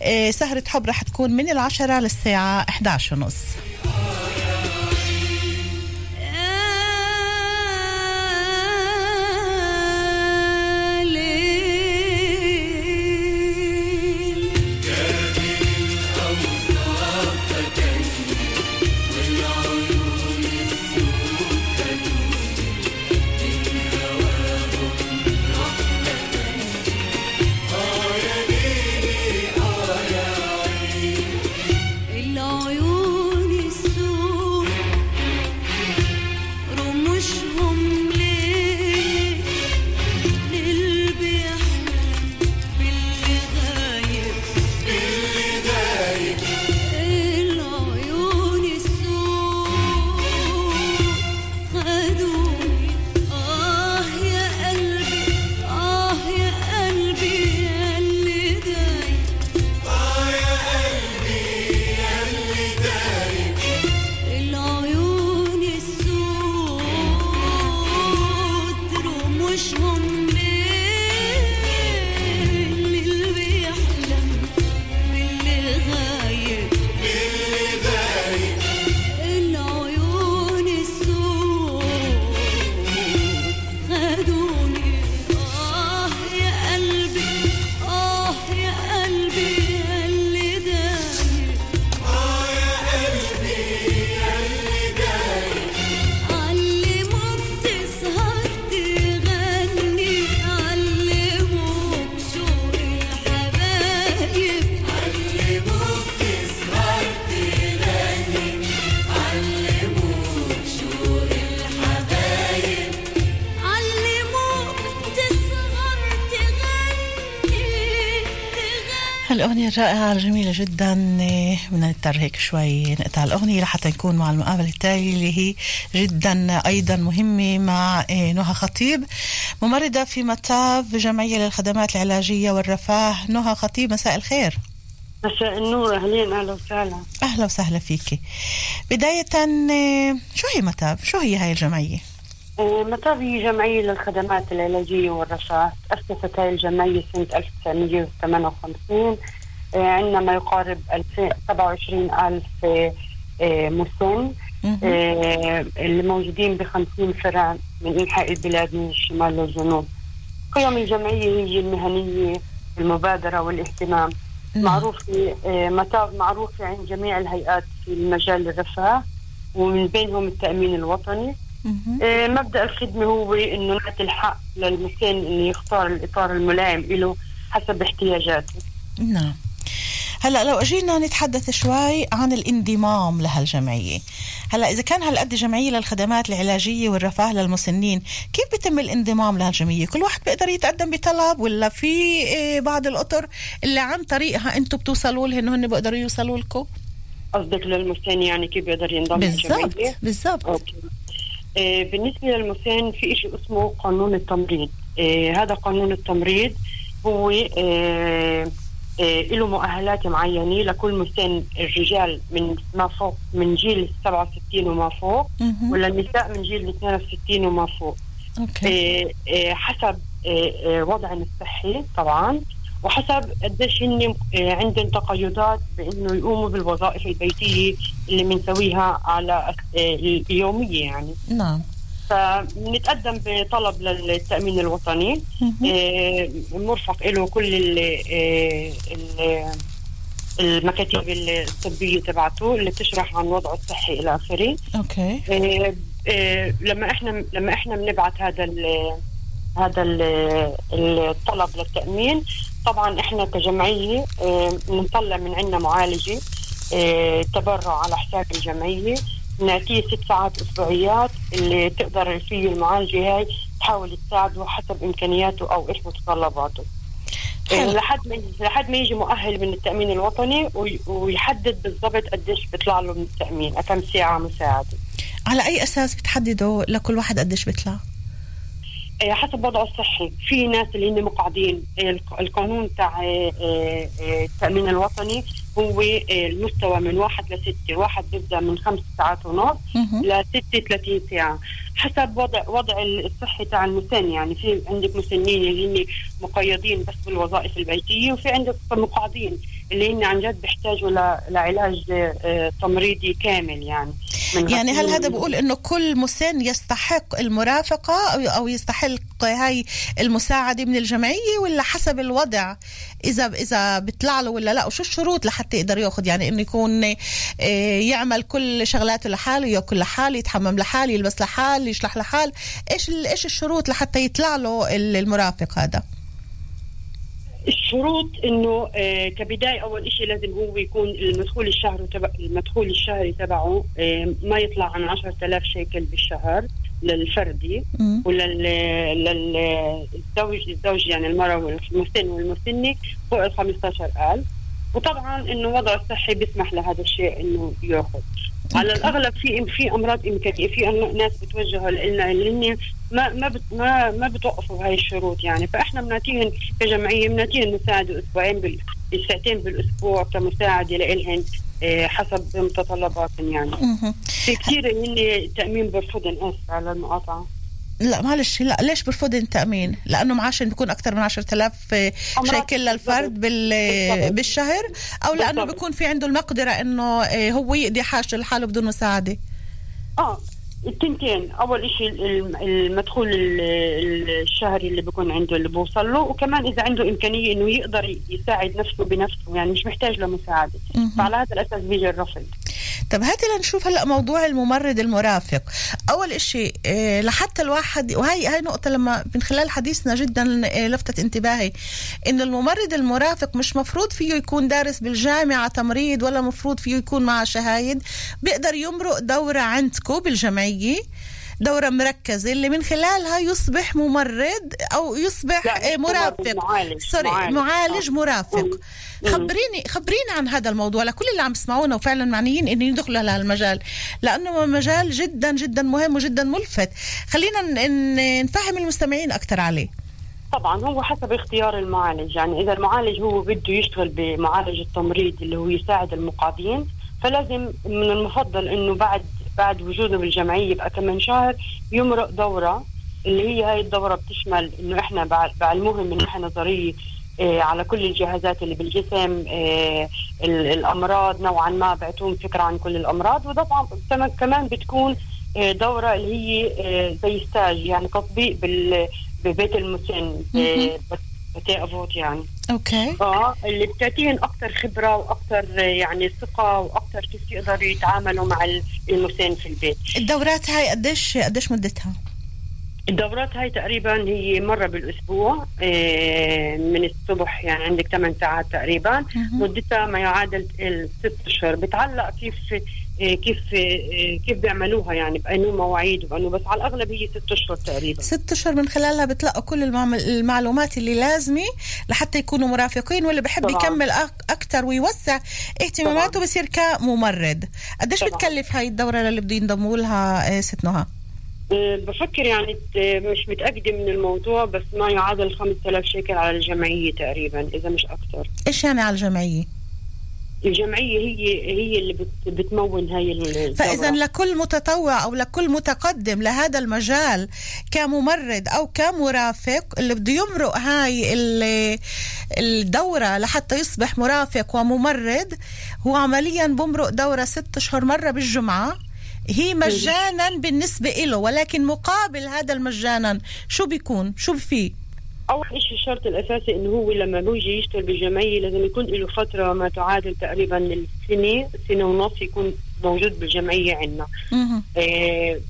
إيه سهرة حب رح تكون من العشرة للساعة 11 ونص. الأغنية الرائعة الجميلة جدا. بدنا نضطر هيك شوي نقطع الأغنية لحتى نكون مع المقابلة التالية اللي هي جدا أيضا مهمة مع إيه، نهى خطيب. ممرضة في متاف جمعية للخدمات العلاجية والرفاه. نهى خطيب مساء الخير. مساء النور. أهلين أهلا وسهلا. أهلا وسهلا فيكي. بداية إيه، شو هي متاف شو هي هاي الجمعية؟ آه، مطار هي جمعية للخدمات العلاجية والرفاه. تأسست هاي الجمعية سنة 1958 آه، عندنا ما يقارب 27 ألف آه، مسن. آه، اللي موجودين ب 50 فرع من إنحاء البلاد من الشمال للجنوب قيم الجمعية هي المهنية المبادرة والاهتمام. معروفة آه، متاف معروفة عند جميع الهيئات في مجال الرفاه ومن بينهم التأمين الوطني مهم. مبدأ الخدمة هو إنه نعطي الحق للمسن إنه يختار الإطار الملائم له حسب احتياجاته نعم هلا لو اجينا نتحدث شوي عن الانضمام لهالجمعية. هلا إذا كان هالقد جمعية للخدمات العلاجية والرفاه للمسنين كيف بيتم الانضمام لهالجمعية؟ كل واحد بيقدر يتقدم بطلب ولا في إيه، بعض الأطر اللي عن طريقها أنتم بتوصلوا لهن هن بيقدروا يوصلوا لكم؟ قصدك للمسن يعني كيف بيقدر ينضم بالضبط؟ بالضبط. أوكي. آه، بالنسبة للمسن في شيء اسمه قانون التمريض. آه، هذا قانون التمريض هو آه، له مؤهلات معينة لكل مسن الرجال من ما فوق من جيل 67 وما فوق. ولا النساء من جيل 62 وما فوق. أوكي. آه، آه، حسب وضعهم الصحي طبعا وحسب قديش هن عندهم تقيدات بإنه يقوموا بالوظائف البيتية اللي بنسويها على اليومية يعني. نعم. فبنتقدم بطلب للتأمين الوطني. آه، مرفق له كل ال آه، ال- المكاتب الطبية تبعته اللي بتشرح عن وضعه الصحي إلى آخره. أوكي. آه، لما إحنا لما إحنا بنبعت هذا ال هذا ال الطلب للتأمين طبعا إحنا كجمعية بنطلع من عندنا معالجة تبرع على حساب الجمعية. نعطيه ست ساعات أسبوعيات اللي تقدر فيه المعالجه هاي تحاول تساعده حسب إمكانياته أو إيش متطلباته. حلو. لحد ما لحد ما يجي مؤهل من التأمين الوطني وي- ويحدد بالضبط قديش بيطلع له من التأمين كم ساعة مساعدة. على أي أساس بتحددوا لكل واحد قديش بيطلع؟ آه، حسب وضعه الصحي. في ناس اللي هن مقعدين الق- القانون تاع آه، آه، التأمين الوطني هو آه، المستوى من واحد لستة واحد بيبدأ من خمس ساعات ونص. لستة 30 ساعة. حسب وضع وضع الصحي تاع المسن يعني في عندك مسنين اللي هن مقيدين بس بالوظائف البيتية وفي عندك مقعدين اللي هن عن جد بيحتاجوا لعلاج آه، تمريضي كامل يعني. من يعني هل هذا بيقول إنه كل مسن يستحق المرافقة أو أو يستحق هاي المساعدة من الجمعية ولا حسب الوضع إذا إذا بيطلع له ولا لا وشو الشروط لحتى يقدر يأخذ؟ يعني إنه يكون آه، يعمل كل شغلاته لحاله يأكل لحاله يتحمم لحاله يلبس لحاله يشلح لحال إيش إيش الشروط لحتى يطلع له ال- المرافق هذا؟ الشروط إنه آه كبداية أول شيء لازم هو يكون المدخول الشهري تبع المدخول الشهري تبعه آه ما يطلع عن 10000 شيكل بالشهر. للفردي. وللزوج الزوج يعني المرأة والمسن والمسنه فوق ال 15000 وطبعا إنه وضعه الصحي بيسمح لهذا الشيء إنه يأخذ على. الأغلب في في أمراض امكانيه في ناس بتوجهوا لنا اللي هن ما ما بت ما ما بتوقفوا بهاي الشروط يعني فإحنا بنعطيهم كجمعية بنعطيهم مساعدة أسبوعين بال ساعتين بالأسبوع كمساعدة لإلهن آه، حسب متطلباتهم يعني. في كثير هن تأمين برفضن اسف على المقاطعة لا معلش لا ليش برفض التأمين؟ لأنه معاشهم بيكون أكثر من 10000 أمراض شيكل للفرد بال. بالشهر أو لأنه بالضبط. بيكون في عنده المقدرة إنه آه، هو يقضي حاجته لحاله بدون مساعدة. آه التنتين. أول شيء الم- المدخول ال- ال- الشهري اللي بيكون عنده اللي بوصل له وكمان إذا عنده إمكانية إنه يقدر يساعد نفسه بنفسه يعني مش محتاج لمساعدة. فعلى هذا الأساس بيجي الرفض. طب هاتي لنشوف هلا موضوع الممرض المرافق. أول إشي إيه لحتى الواحد وهي هاي نقطة لما من خلال حديثنا جدا إيه لفتت انتباهي ان الممرض المرافق مش مفروض فيه يكون دارس بالجامعة تمريض ولا مفروض فيه يكون معه شهايد. بيقدر يمرق دورة عندكم بالجمعيه دورة مركزة اللي من خلالها يصبح ممرض أو يصبح مرافق معالج. سوري معالج. معالج آه. مرافق مم. خبريني خبريني عن هذا الموضوع لكل اللي عم يسمعونا وفعلا معنيين انه يدخلوا لهذا المجال لأنه مجال جدا جدا مهم وجدا ملفت خلينا نفهم المستمعين أكثر عليه طبعا هو حسب اختيار المعالج يعني إذا المعالج هو بده يشتغل بمعالج التمريض اللي هو يساعد المقاضين فلازم من المفضل إنه بعد بعد وجوده بالجمعيه يبقى كمان شهر يمرق دورة اللي هي هاي الدورة بتشمل إنه إحنا بع- بعلموهم من ناحيه نظرية آه، على كل الجهازات اللي بالجسم آه، ال- الأمراض نوعا ما بعطوهم فكرة عن كل الأمراض وطبعا كمان- بتكون آه، دورة اللي هي آه، زي סטאז' يعني تطبيق ببيت المسن مهم. افوت يعني. okay. آه اللي بتعطيهم أكثر خبرة وأكثر يعني ثقة وأكثر كيف يقدروا يتعاملوا مع ال- المسن في البيت. الدورات هاي قديش قديش مدتها؟ الدورات هاي تقريبا هي مرة بالأسبوع آه، من الصبح يعني عندك 8 ساعات تقريبا. مدتها ما يعادل الست أشهر. بتعلق كيف كيف آه، كيف بيعملوها يعني بأنه مواعيد وبأنه بس على الأغلب هي ست أشهر تقريبا ست أشهر من خلالها بتلقوا كل المعلومات اللي لازمة لحتى يكونوا مرافقين واللي بحب طبعاً. يكمل أكثر ويوسع اهتماماته طبعاً. بصير كممرض قديش. بتكلف هاي الدورة اللي بده ينضموا لها آه، ست نهى بفكر يعني مش متأكدة من الموضوع بس ما يعادل 5000 شيكل على الجمعية تقريبا إذا مش أكثر إيش يعني على الجمعية الجمعية هي هي اللي بت بتمون هاي الدورة. فاذا لكل متطوع أو لكل متقدم لهذا المجال كممرض أو كمرافق اللي بده يمرق هاي ال- الدورة لحتى يصبح مرافق وممرض هو عمليا بمرق دورة ست أشهر مرة بالجمعة. هي مجانا بالنسبة له ولكن مقابل هذا المجانا شو بيكون؟ شو فيه اول شيء الشرط الأساسي إنه هو لما بيجي يشتغل بالجمعيه لازم يكون له فترة ما تعادل تقريبا السنة سنة ونص يكون موجود بالجمعية عندنا. آه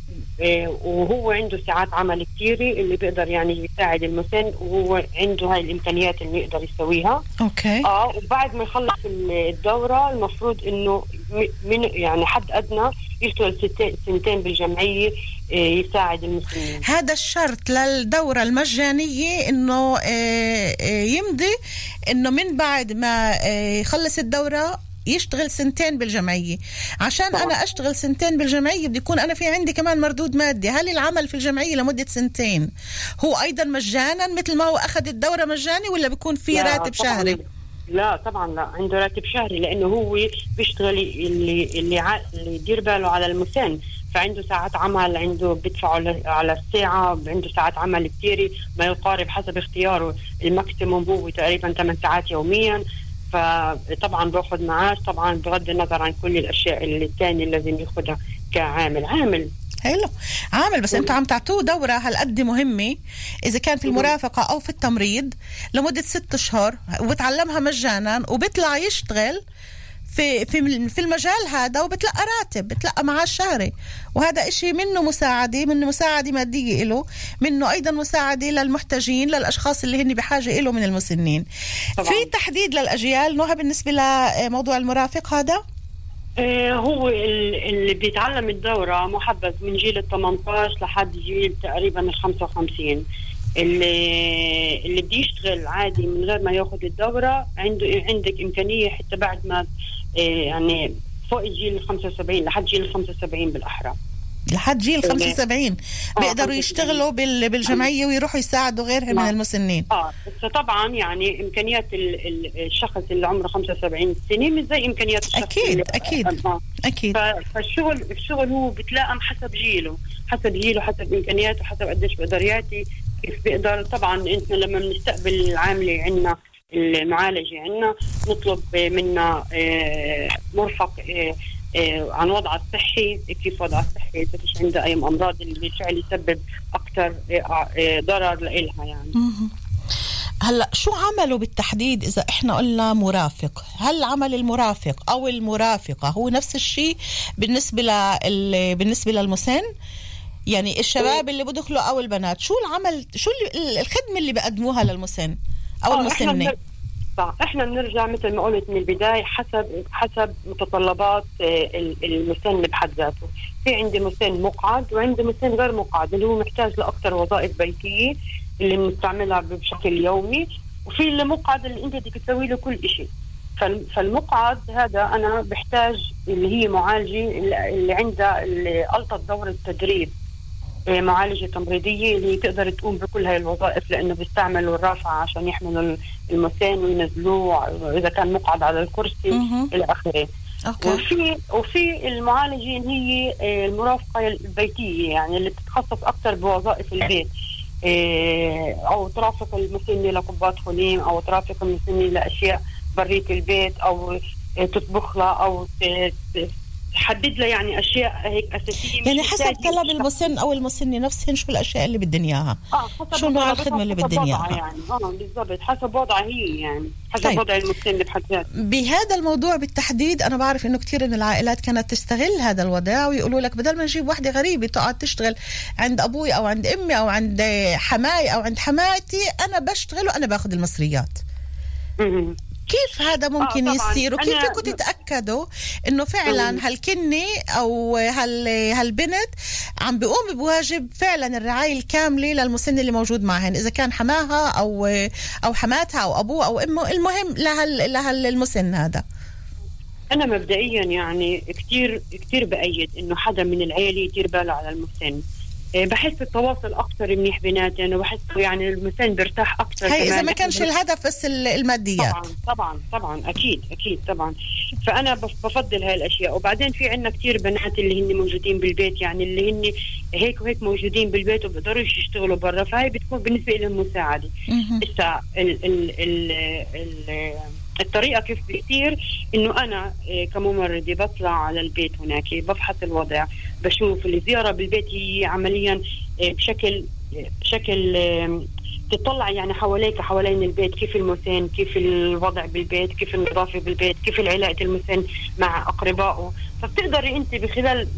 آه وهو عنده ساعات عمل كثيره اللي بيقدر يعني يساعد المسن وهو عنده هاي الإمكانيات اللي يقدر يسويها. أوكي. آه وبعد ما يخلص الدورة المفروض إنه من يعني حد أدنى يشتغل سنتين بالجمعية آه يساعد المسنين هذا الشرط للدورة المجانية إنه آه، آه، يمضي إنه من بعد ما يخلص الدورة يشتغل سنتين بالجمعية. عشان طبعا. أنا أشتغل سنتين بالجمعية بدي يكون أنا في عندي كمان مردود مادي. هل العمل في الجمعية لمدة سنتين هو أيضا مجانا مثل ما هو أخذ الدورة مجاني ولا بيكون في راتب طبعاً. شهري؟ لا طبعا لا عنده راتب شهري لأنه هو بيشتغل اللي اللي, ع... اللي يدير باله على المسن فعنده ساعات عمل عنده بيدفعوا على الساعة عنده ساعات عمل كثيرة ما يقارب حسب اختياره. الماكسيموم هو تقريبا 8 ساعات يوميا. فطبعا باخذ معاش طبعا بغض النظر عن كل الأشياء اللي الثانية لازم ياخذها كعامل. عامل. حلو. عامل بس أنتوا عم تعطوه دورة هالقد مهمة. إذا كان في المرافقة أو في التمريض لمدة ست أشهر وبتعلمها مجانا وبيطلع يشتغل في في في المجال هذا وبتلقى راتب بتلقى معاش شهري. وهذا إشي منه مساعدة منه مساعدة مادية له منه أيضا مساعدة للمحتاجين للأشخاص اللي هن بحاجة له من المسنين. طبعاً. في تحديد للأجيال نوها بالنسبة لموضوع المرافق هذا؟ آه، هو ال- اللي بيتعلم الدورة محبذ من جيل ال 18 لحد جيل تقريبا ال 55 اللي اللي بده يشتغل عادي من غير ما ياخذ الدورة عنده عندك إمكانية حتى بعد ما يعني فوق الجيل ال 75 لحد جيل ال 75 بالأحرى لحد جيل اللي- 75 آه، بيقدروا 75. يشتغلوا بال- بالجمعية ويروحوا يساعدوا غيرهم من آه. المسنين آه بس طبعا يعني إمكانيات ال- ال- الشخص اللي عمره 75 سنه مش زي إمكانيات الشخص أكيد، اللي أكيد. آه. أكيد ف- فالشغل الشغل هو بتلائم حسب جيله حسب جيله حسب إمكانياته حسب قديش بيقدر ياتي كيف بيقدر طبعا انت لما بنستقبل العاملة عندنا المعالجة عندنا نطلب منا آه، مرفق آه، آه، عن وضعها الصحي كيف وضعها الصحي إذا فيش عندها أي أمراض اللي بالفعل يسبب أكثر ضرر لها يعني. هلا شو عمله بالتحديد إذا إحنا قلنا مرافق هل عمل المرافق أو المرافقة هو نفس الشيء بالنسبة لل... بالنسبة للمسن يعني الشباب اللي بدخلوا أو البنات شو العمل شو. الخدمة اللي بقدموها للمسن أو آه، المسنة. إحنا بنرجع مثل ما قلت من البداية حسب حسب متطلبات آه، ال- المسن بحد ذاته. في عندي مسن مقعد وعندي مسن غير مقعد اللي هو محتاج لأكثر وظائف بيتيه اللي بنستعملها بشكل يومي وفي اللي مقعد اللي أنت بدك تسوي له كل شيء فال- فالمقعد هذا أنا بحتاج اللي هي معالجه اللي عندها اللي القت دور التدريب معالجة تمريضية اللي تقدر تقوم بكل هاي الوظائف لأنه بيستعملوا الرافعة عشان يحملوا المسان وينزلوه إذا كان مقعد على الكرسي. إلى آخره. أوكي. وفي وفي المعالجين هي آه، المرافقة البيتية يعني اللي بتتخصص أكثر بوظائف البيت. آه، أو ترافق المسنة لقبات خليم أو ترافق المسنة لأشياء برية البيت أو تطبخ لها أو تحدد لها يعني أشياء هيك أساسية مش يعني حسب طلب. المسن أو المسنه نفسهن شو الأشياء اللي بدهن إياها آه حسب شو نوع الخدمة اللي وضعها إياها. يعني آه بالضبط حسب وضعها هي يعني حسب طيب. وضع المسن بحد ذاته بهذا الموضوع بالتحديد أنا بعرف إنه كثير من العائلات كانت تستغل هذا الوضع ويقولوا لك بدل ما نجيب واحدة غريبة تقعد تشتغل عند أبوي أو عند أمي أو عند حماي أو عند حماتي أنا بشتغل وأنا باخذ المصريات. كيف هذا ممكن آه،. يصير وكيف فيكم تتأكدوا إنه فعلا مم. هالكني أو هال هالبنت عم بيقوم بواجب فعلا الرعاية الكاملة للمسن اللي موجود معهن إذا كان حماها أو أو حماتها أو ابوه أو أمه المهم لهال لهالمسن هذا أنا مبدئيا يعني كثير كثير بأيد إنه حدا من العيلة يدير باله على المسن بحس التواصل أكثر منيح بيناتهم وبحس يعني المسن برتاح أكثر هي إذا. ما كانش الهدف بس ال- الماديات طبعا طبعا طبعا أكيد أكيد طبعا فأنا بف- بفضل هاي الأشياء وبعدين في عندنا كثير بنات اللي هن موجودين بالبيت يعني اللي هن هيك وهيك موجودين بالبيت وبقدروش يشتغلوا برا فهي بتكون بالنسبة لهم مساعدة مهم. هسا ال ال ال ال الطريقة كيف بيصير؟ إنه أنا إيه، كممرضة بطلع على البيت هناك بفحص الوضع بشوف الزيارة بالبيت هي عمليا إيه، بشكل بشكل إيه، تطلع يعني حواليك حوالين البيت كيف المسن كيف الوضع بالبيت كيف النظافة بالبيت كيف العلاقة المسن مع أقربائه. فبتقدري أنت بخلال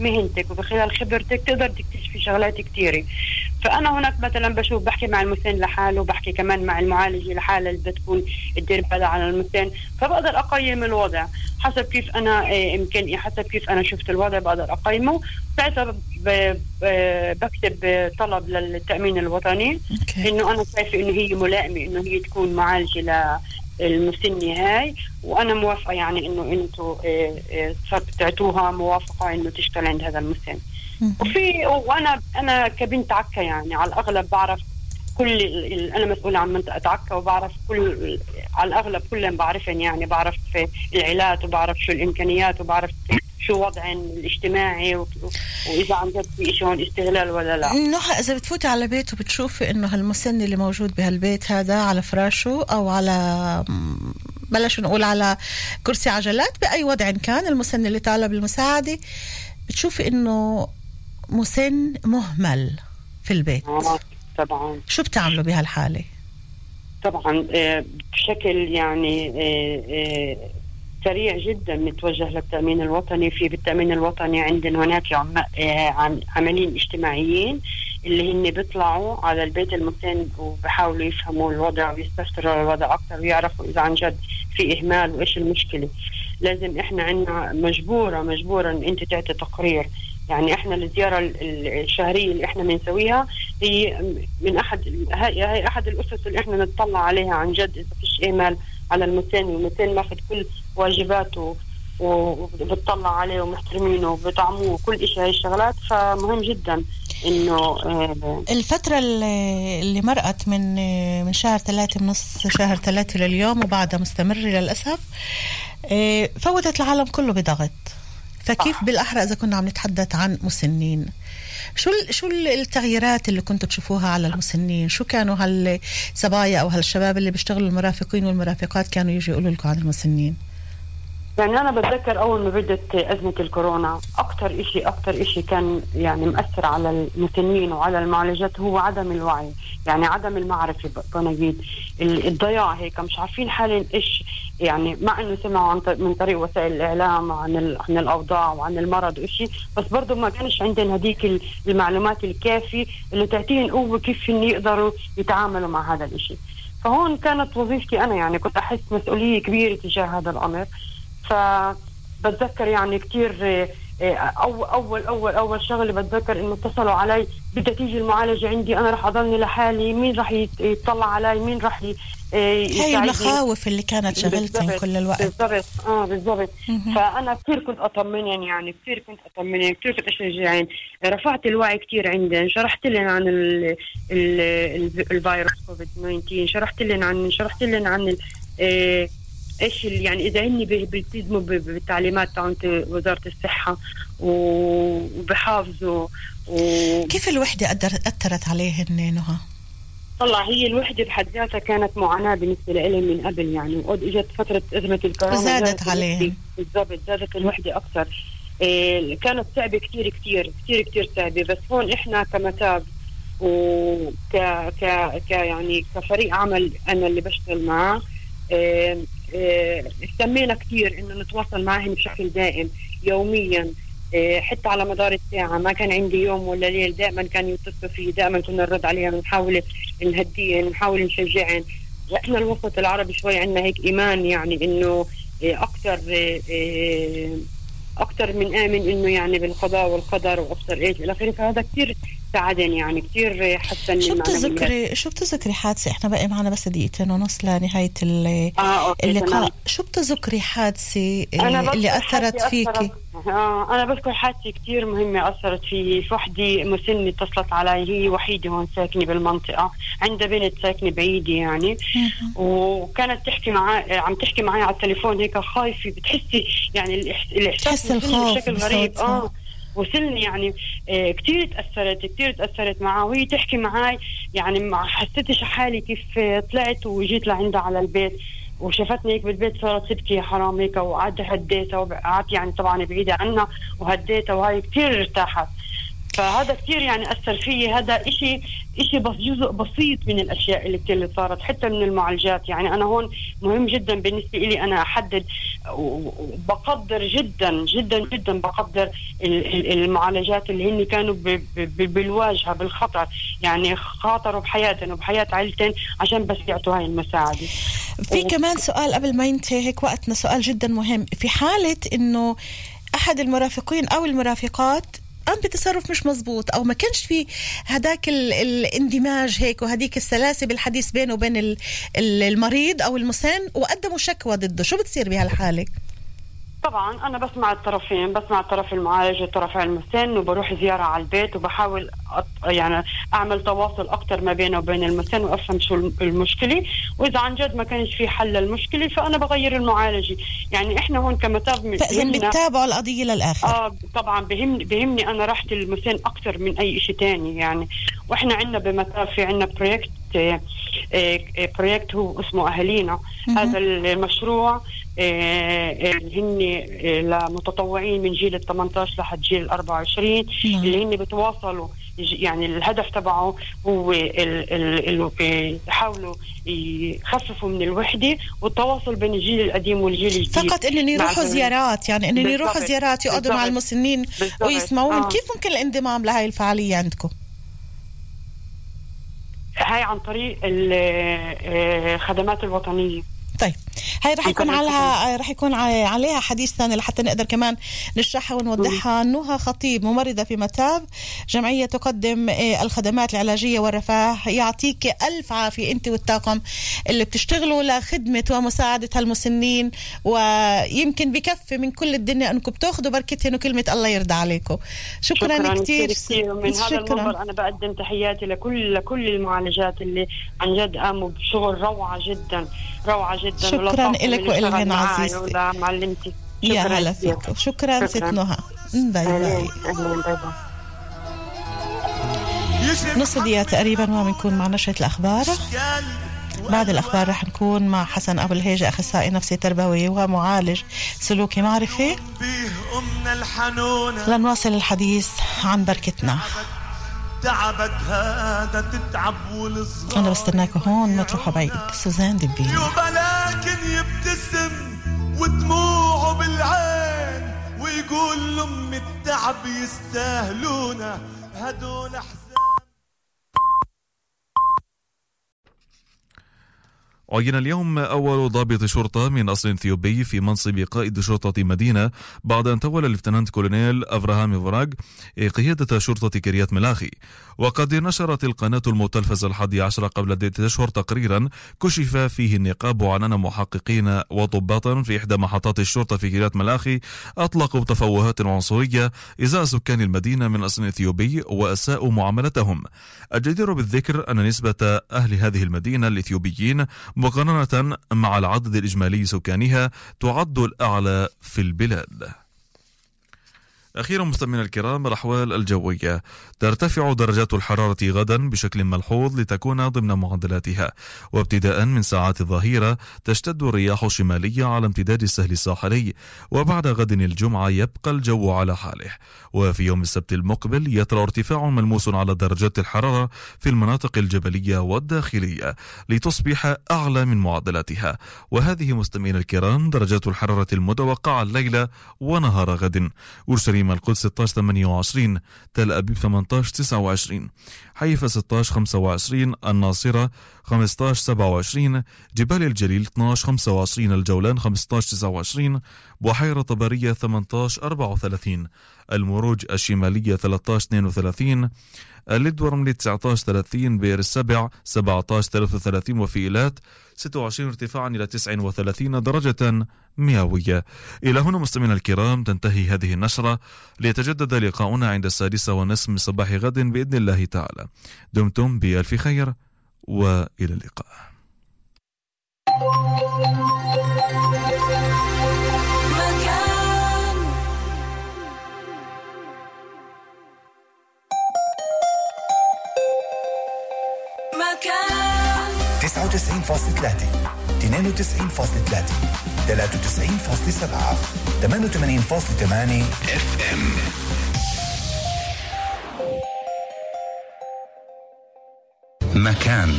مهنتك وبخلال خبرتك تقدر تكتشفي شغلات كثيره فأنا هناك مثلا بشوف بحكي مع المسن لحاله بحكي كمان مع المعالجة لحالها اللي بدها تكون تدير بالها على المسن فبقدر أقيم الوضع. حسب كيف أنا آه، امكاني حسب كيف أنا شفت الوضع بقدر أقيمه. ساعتها ب- بكتب طلب للتأمين الوطني أوكي. إنه أنا شايفة إنه هي ملائمة إنه هي تكون معالجة للمسنه هاي وأنا موافقة يعني إنه أنتم تعطوها موافقة إنه تشتغل عند هذا المسن. وفي وأنا أنا كبنت عكا يعني على الأغلب بعرف كل أنا مسؤولة عن منطقة عكا وبعرف كل على الأغلب كلهم بعرفهم يعني بعرف العيلات وبعرف شو الإمكانيات وبعرف شو وضعهم الاجتماعي و- وإذا عن جد في شيء هون استغلال ولا لا. نهى إذا بتفوتي على بيت وبتشوفي إنه هالمسن اللي موجود بهالبيت هذا على فراشه أو على بلاش نقول على كرسي عجلات بأي وضع كان المسن اللي طالب المساعدة بتشوفي إنه مسن مهمل في البيت. آه، طبعا. شو بتعملوا بهالحالة؟ طبعا آه، بشكل يعني آه، سريع جدا نتوجه للتأمين الوطني. في بالتأمين الوطني عندنا هناك عمليين اجتماعيين اللي هن بيطلعوا على البيت المسن وبحاولوا يفهموا الوضع ويستفسروا الوضع أكثر ويعرفوا إذا عن جد في إهمال وإيش المشكلة. لازم إحنا عندنا مجبورة مجبورة إن أنت تعطي تقرير. يعني إحنا الزيارة ال- ال- الشهرية اللي إحنا بنسويها هي من أحد هاي هاي أحد الأسس اللي إحنا نطلع عليها عن جد إذا فيش اهمال على المسن والمسن ماخذ كل واجباته وبتطلع عليه ومحترمينه وبطعموه وكل شيء هاي الشغلات. فمهم جدا إنه آه، الفترة اللي مرقت من من شهر ثلاثة من نص شهر ثلاثة لليوم وبعدها مستمرة للأسف آه، فوتت العالم كله بضغط. فكيف صح. بالأحرى إذا كنا عم نتحدث عن مسنين؟ شو شو ال- التغييرات اللي كنتوا تشوفوها على المسنين؟ شو كانوا هالصبايا أو هالشباب اللي بيشتغلوا المرافقين والمرافقات كانوا يجوا يقولوا لكم عن المسنين؟ يعني أنا بتذكر أول ما بدت أزمة الكورونا أكثر إشي أكثر إشي كان يعني مأثر على المسنين وعلى المعالجات هو عدم الوعي يعني عدم المعرفة ب- بنجيد ال- الضياع هيك مش عارفين حالهم إيش يعني مع إنه سمعوا عن من طريق وسائل الإعلام عن عن الأوضاع وعن المرض وإشي بس برضه ما كانش عندهم هذيك ال- المعلومات الكافية اللي تعطيهم قوة كيف إن يقدروا يتعاملوا مع هذا الإشي. فهون كانت وظيفتي أنا يعني كنت أحس مسؤولية كبيرة تجاه هذا الأمر. فبتذكر يعني كثير أول أول أول أول شغلة بتذكر إنه اتصلوا علي بدها تيجي المعالجة عندي أنا رح أضلني لحالي مين رح يطلع علي مين رح هي يساعدني. المخاوف اللي كانت شغلتهم كل الوقت. بالضبط آه بالضبط. فأنا كثير كنت اطمنهم يعني كثير كنت اطمنهم كثير كنت اشجعهم رفعت الوعي كثير عندهم شرحت لهم عن ال ال ال الفيروس كوفيد 19 شرحت لهم عن شرحت لهم عن ال- آه، إيش يعني إذا هن بي- بيلتزموا بالتعليمات تاعت وزارة الصحة وبحافظوا و كيف الوحدة قدر أثرت عليهن نهى؟ طلع هي الوحدة بحد ذاتها كانت معاناة بالنسبة لي من قبل يعني وقد إجت فترة أزمة الكورونا زادت عليهم. بالضبط زادت الوحدة أكثر إيه كانت صعبة كثير كثير كثير كثير صعبة بس هون إحنا كمتاب وك ك ك يعني كفريق عمل أنا اللي بشتغل معاه اهتمينا كثير إنه نتواصل معهم بشكل دائم يوميا. إيه، حتى على مدار الساعة. ما كان عندي يوم ولا ليل دائما كانوا يتصلوا فيه. دائما كنا نرد عليهم ونحاول نهديهم نحاول نشجعهم. وإحنا الوسط العربي شوي عندنا هيك إيمان يعني إنه أكثر أكثر من آمن إنه يعني بالقضاء والقدر وابصر إيش إلى آخره فهذا كثير ساعدني يعني كثير حسن شو. بتذكري شو بتذكري حادثة إحنا باقي معنا بس دقيقتين ونص أوكي تمام. اللقاء شو بتذكري آه، اللي حادثة فيكي آه أنا بذكر حادثة كثير مهمة أثرت في في وحدة مسنة اتصلت علي هي وحيدة هون ساكنة بالمنطقة عندها بنت ساكنة بعيدة يعني. وكانت تحكي معي عم تحكي معي على التليفون هيك خايفة بتحسي يعني الإحس- الإحساس تحس الخوف بشكل غريب. آه وصلني يعني آه كثير تأثرت كثير تأثرت معها وهي تحكي معي يعني ما حسيتش حالي كيف آه، طلعت وجيت لعندها على البيت وشافتني هيك بالبيت صارت تبكي يا حرام هيك وقعدت هديتها وقعدت يعني طبعا بعيدة عنها وهديتها وهي كثير ارتاحت. فهذا كثير يعني أثر فيي هذا إشي بس جزء بسيط من الأشياء اللي اللي صارت حتى من المعالجات. يعني أنا هون مهم جدا بالنسبة لي أنا أحدد وبقدر جدا جدا جدا بقدر ال- ال- المعالجات اللي هن كانوا بالواجهة بالخطر. يعني خاطروا بحياتهم وبحياة عائلتهم عشان بس يعطوا هاي المساعدة. في و- كمان سؤال قبل ما ينتهي هيك وقتنا سؤال جدا مهم. في حالة إنه أحد المرافقين أو المرافقات قام بتصرف مش مزبوط أو ما كانش في هداك ال- الاندماج هيك وهديك السلاسة بالحديث بينه وبين ال- ال- المريض أو المسن وقدموا شكوى ضده. شو بتصير بهالحالة؟ طبعا أنا بسمع الطرفين بسمع الطرف المعالج والطرف المسن وبروح زيارة على البيت وبحاول أط... يعني أعمل تواصل أكثر ما بينه وبين المسن وأفهم شو الم- المشكلة. وإذا عن جد ما كانش في حل للمشكلة فأنا بغير المعالجه يعني إحنا هون كمتاب فاذا بتتابعوا القضية للآخر. آه طبعا بهمني بهمني أنا راحة المسن أكثر من أي شيء تاني. يعني وإحنا عندنا بمتاب في عندنا project آه، آه، project هو اسمه أهالينا. هذا المشروع اللي هن آه، لمتطوعين من جيل ال 18 لحد جيل ال 24 نعم. اللي هن بتواصلوا يعني الهدف تبعه هو آه، يحاولوا يخففوا من الوحدة والتواصل بين الجيل القديم والجيل الجديد فقط انهم يروحوا زيارات يعني انهم. يروحوا زيارات يقعدوا مع. المسنين. ويسمعوهم آه. كيف ممكن الانضمام لهي الفعالية عندكم هاي عن طريق الخدمات الوطنية طيب هاي رح يكون عليها رح يكون عليها حديث ثاني لحتى نقدر كمان نشرحها ونوضحها. نهى خطيب ممرضة في متاب جمعية تقدم آه، الخدمات العلاجية والرفاه. يعطيك ألف عافية أنت والطاقم اللي بتشتغلوا لخدمة ومساعدة هالمسنين ويمكن بكفي من كل الدنيا أنكم بتاخذوا بركتهم وكلمة الله يرضى عليكم. شكرا, شكرا كثير كثير. من هذا المنبر أنا بقدم تحياتي لكل لكل المعالجات اللي عن جد قاموا بشغل روعة جدا روعة جدا. شكراً اللي اشتغل وإلهن معاي عزيزتي. ولمعلمتي يا شكراً. هلا كثير. فيكم شكرا ست شكراً. نهى باي باي. نص دقيقة تقريبا وبنكون مع نشرة الأخبار. بعد الأخبار رح نكون مع حسن أبو الهيجة أخصائي نفسي تربوي ومعالج سلوكي معرفي. لنواصل الحديث عن بركتنا. تعبك هذا تتعب والصغار. أنا بستناكم هون ما تروحوا بعيد. سوزان دبيني يبقى لكن يبتسم ودموعه بالعين ويقول لأم التعب يستاهلونا هدول أحزان عين اليوم أول ضابط شرطة من أصل إثيوبي في منصب قائد شرطة مدينة بعد أن تولى الليفتنانت كولونيل أفراهام فراغ قيادة شرطة كريات ملاخي وقد نشرت القناة المتلفزة الحادي عشر قبل أشهر تقريرا كشف فيه النقاب عن أن محققين وضباطا في إحدى محطات الشرطة في كريات ملاخي أطلقوا تفوهات عنصرية إزاء سكان المدينة من أصل إثيوبي وأساءوا معاملتهم. الجدير بالذكر أن نسبة أهل هذه المدينة الإثيوبيين مقارنة مع العدد الإجمالي سكانها تعد الأعلى في البلاد. أخيرا مستمعينا الكرام الأحوال الجوية. ترتفع درجات الحرارة غدا بشكل ملحوظ لتكون ضمن معدلاتها وابتداء من ساعات الظهيرة تشتد الرياح الشمالية على امتداد السهل الساحلي. وبعد غد الجمعة يبقى الجو على حاله. وفي يوم السبت المقبل يطرأ ارتفاع ملموس على درجات الحرارة في المناطق الجبلية والداخلية لتصبح أعلى من معدلاتها وهذه مستمعينا الكرام درجات الحرارة المتوقعة الليلة ونهار غد. أورشليم القدس 16 28 تل أبيب 18 29 حيفا 16 25 الناصرة 15 27 جبال الجليل 12 25 الجولان 15 29 بحيرة طبرية 18 34 المروج الشمالية 13 32 اللد ورملي 19 30 بئر السبع 17 33 وفي إيلات 26 ارتفاعا إلى 39 درجة مئوية. إلى هنا مستمعينا الكرام تنتهي هذه النشرة ليتجدد لقاؤنا عند السادسة ونصف من صباح غد بإذن الله تعالى. دمتم بألف خير وإلى اللقاء. 99.3 92.3 93.7 88.8 اف ام مكان.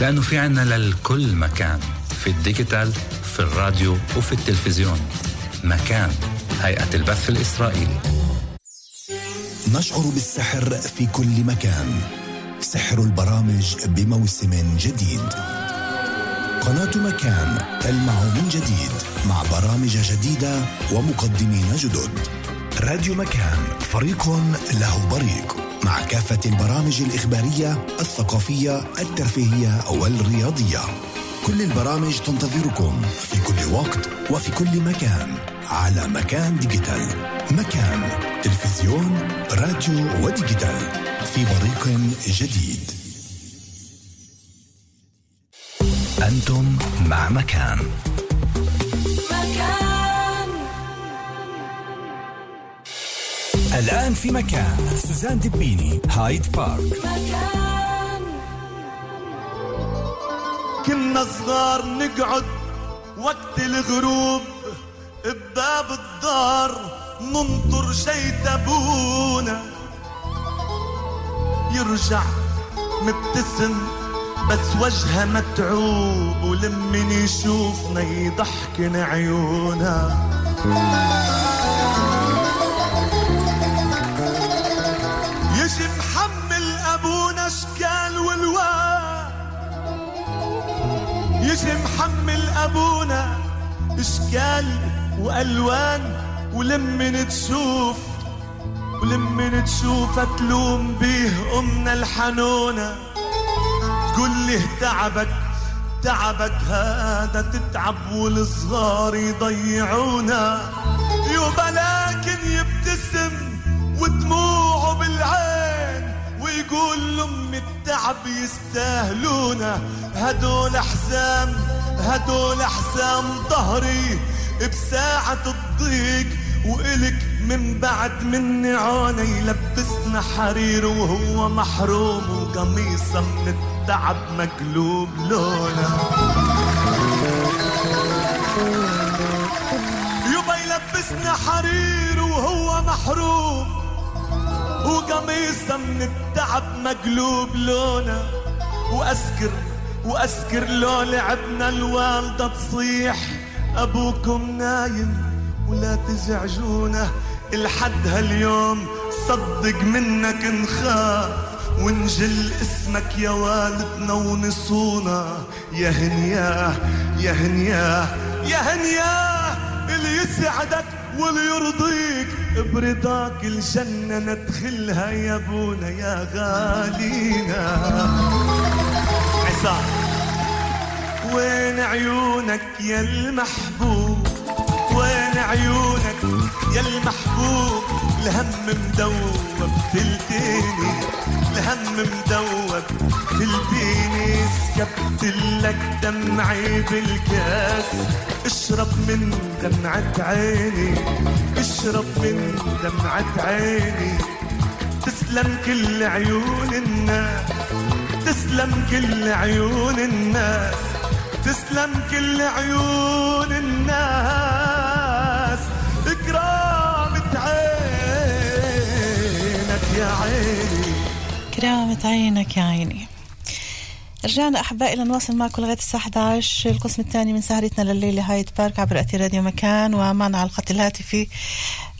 لأنه في عنا للكل مكان. في الديجيتال في الراديو وفي التلفزيون. مكان. هيئة البث الإسرائيلي. نشعر بالسحر في كل مكان. سحر البرامج بموسم جديد. قناة مكان تلمع من جديد مع برامج جديدة ومقدمين جدد. راديو مكان فريق له بريق مع كافة البرامج الإخبارية الثقافية الترفيهية والرياضية. كل البرامج تنتظركم في كل وقت وفي كل مكان على مكان ديجيتال. مكان تلفزيون راديو وديجيتال. في بريق جديد. أنتم مع مكان. مكان. الآن في مكان. سوزان دبيني هايد بارك. مكان. كنا صغار نقعد وقت الغروب بباب الدار ننطر شيت ابونا يرجع مبتسم بس وجهه متعوب ولمن يشوفنا يضحكن عيونا يجي محمل أبونا إشكال والوان. يجي محمل أبونا إشكال وألوان ولمن تشوف ولمن تشوفها تلوم بيه أمنا الحنونة. تقول له تعبك تعبك هذا تتعب والصغار يضيعونا يوبا لكن يبتسم ودموعه بالعين ويقول لأم التعب يستاهلونا هدول حزام هدول حزام ظهري بساعة الضيق وإلك من بعد مني عونة يلبسنا حرير وهو محروم وقميصه من التعب مقلوب لونه. يبا يلبسنا حرير وهو محروم وقميصه من التعب مقلوب لونه. وأسكر وأسكر لو لعبنا الوالدة تصيح أبوكم نايم. ولا تزعجونه الحد هاليوم صدق منك نخاف. ونجل اسمك يا والدنا ونصونا. يا هنياه يا هنياه يا هنياه اللي يسعدك واللي يرضيك. برضاك الجنة ندخلها يا أبونا يا غالينا. عصام وين عيونك يا المحبوب؟ عيونك يا المحبوب الهم مدوب تلتيني الهم مدوب تلتيني سكبت لك دمعي بالكاس اشرب من دمعة عيني اشرب من دمعة عيني. تسلم كل عيون الناس تسلم كل عيون الناس تسلم كل عيون الناس. يا عيني. كرامة عينك يا عيني. رجعنا أحبائي لنواصل معكم لغاية الساعة 11 القسم الثاني من سهرتنا لليلة هايد بارك عبر أتي راديو مكان ومعنا على الخط الهاتفي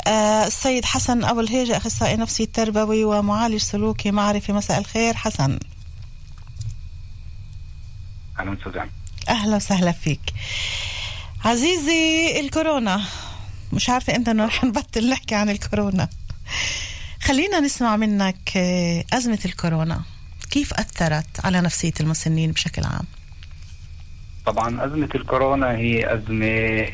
آه السيد حسن أبو الهيجة أخصائي نفسي تربوي ومعالج سلوكي معرفي. مساء الخير حسن. أهلا سوزان أهلا وسهلا فيك. عزيزي الكورونا. مش عارفة إمتى رح [laughs] نبطل نحكي عن الكورونا. خلينا نسمع منك آه، أزمة الكورونا كيف أثرت على نفسية المسنين بشكل عام طبعا أزمة الكورونا هي أزمة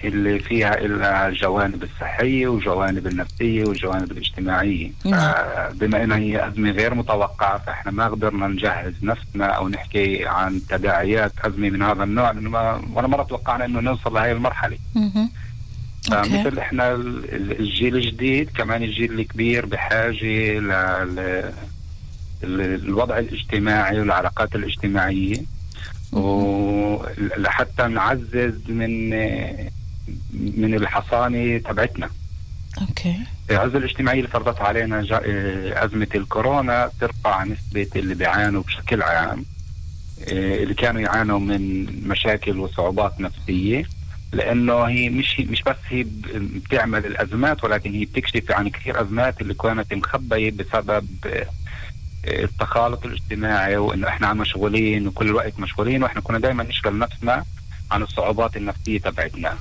اللي فيها الجوانب الصحية وجوانب النفسية والجوانب الاجتماعية نعم. بما أنها هي أزمة غير متوقعة فإحنا ما قدرنا نجهز نفسنا أو نحكي عن تداعيات أزمة من هذا النوع لأنه ولا مرة توقعنا أنه نوصل لهي المرحلة مهم. فمثل إحنا ال- ال- الجيل الجديد كمان الجيل الكبير بحاجة ل ل- ال- الوضع الاجتماعي والعلاقات الاجتماعية. ولحتى نعزز من من الحصانة تبعتنا. أوكي. العزة الاجتماعية اللي فرضتها علينا آه، أزمة الكورونا ترفع نسبة اللي بيعانوا بشكل عام. آه، اللي كانوا يعانوا من مشاكل وصعوبات نفسية. لأنه هي مش مش بس هي بتعمل الأزمات ولكن هي بتكشف عن كثير أزمات اللي كانت مخبية بسبب آه، التخالط الاجتماعي وإنه إحنا عم مشغولين وكل الوقت مشغولين وإحنا كنا دائما نشغل نفسنا عن الصعوبات النفسية تبعتنا.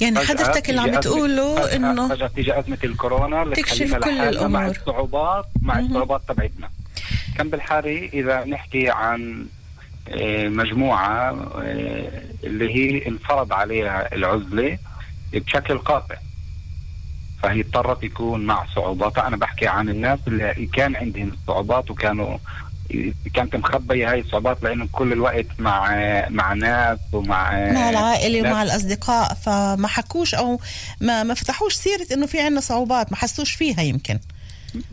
يعني حضرتك اللي عم بتقوله إنه فجأة تيجي أزمة الكورونا اللي تكشف كل لحالنا مع. الصعوبات مع الصعوبات تبعتنا. كان بالحالة إذا نحكي عن مجموعة آه، اللي هي انفرض عليها العزلة بشكل قاطع. فهي اضطرت يكون مع صعوباتها. أنا بحكي عن الناس اللي كان عندهم الصعوبات وكانوا كانت مخبية هاي الصعوبات لأنه كل الوقت مع مع ناس ومع مع العائلة ومع الأصدقاء. فما حكوش أو ما ما فتحوش سيرة إنه في عنا صعوبات. ما حسوش فيها يمكن.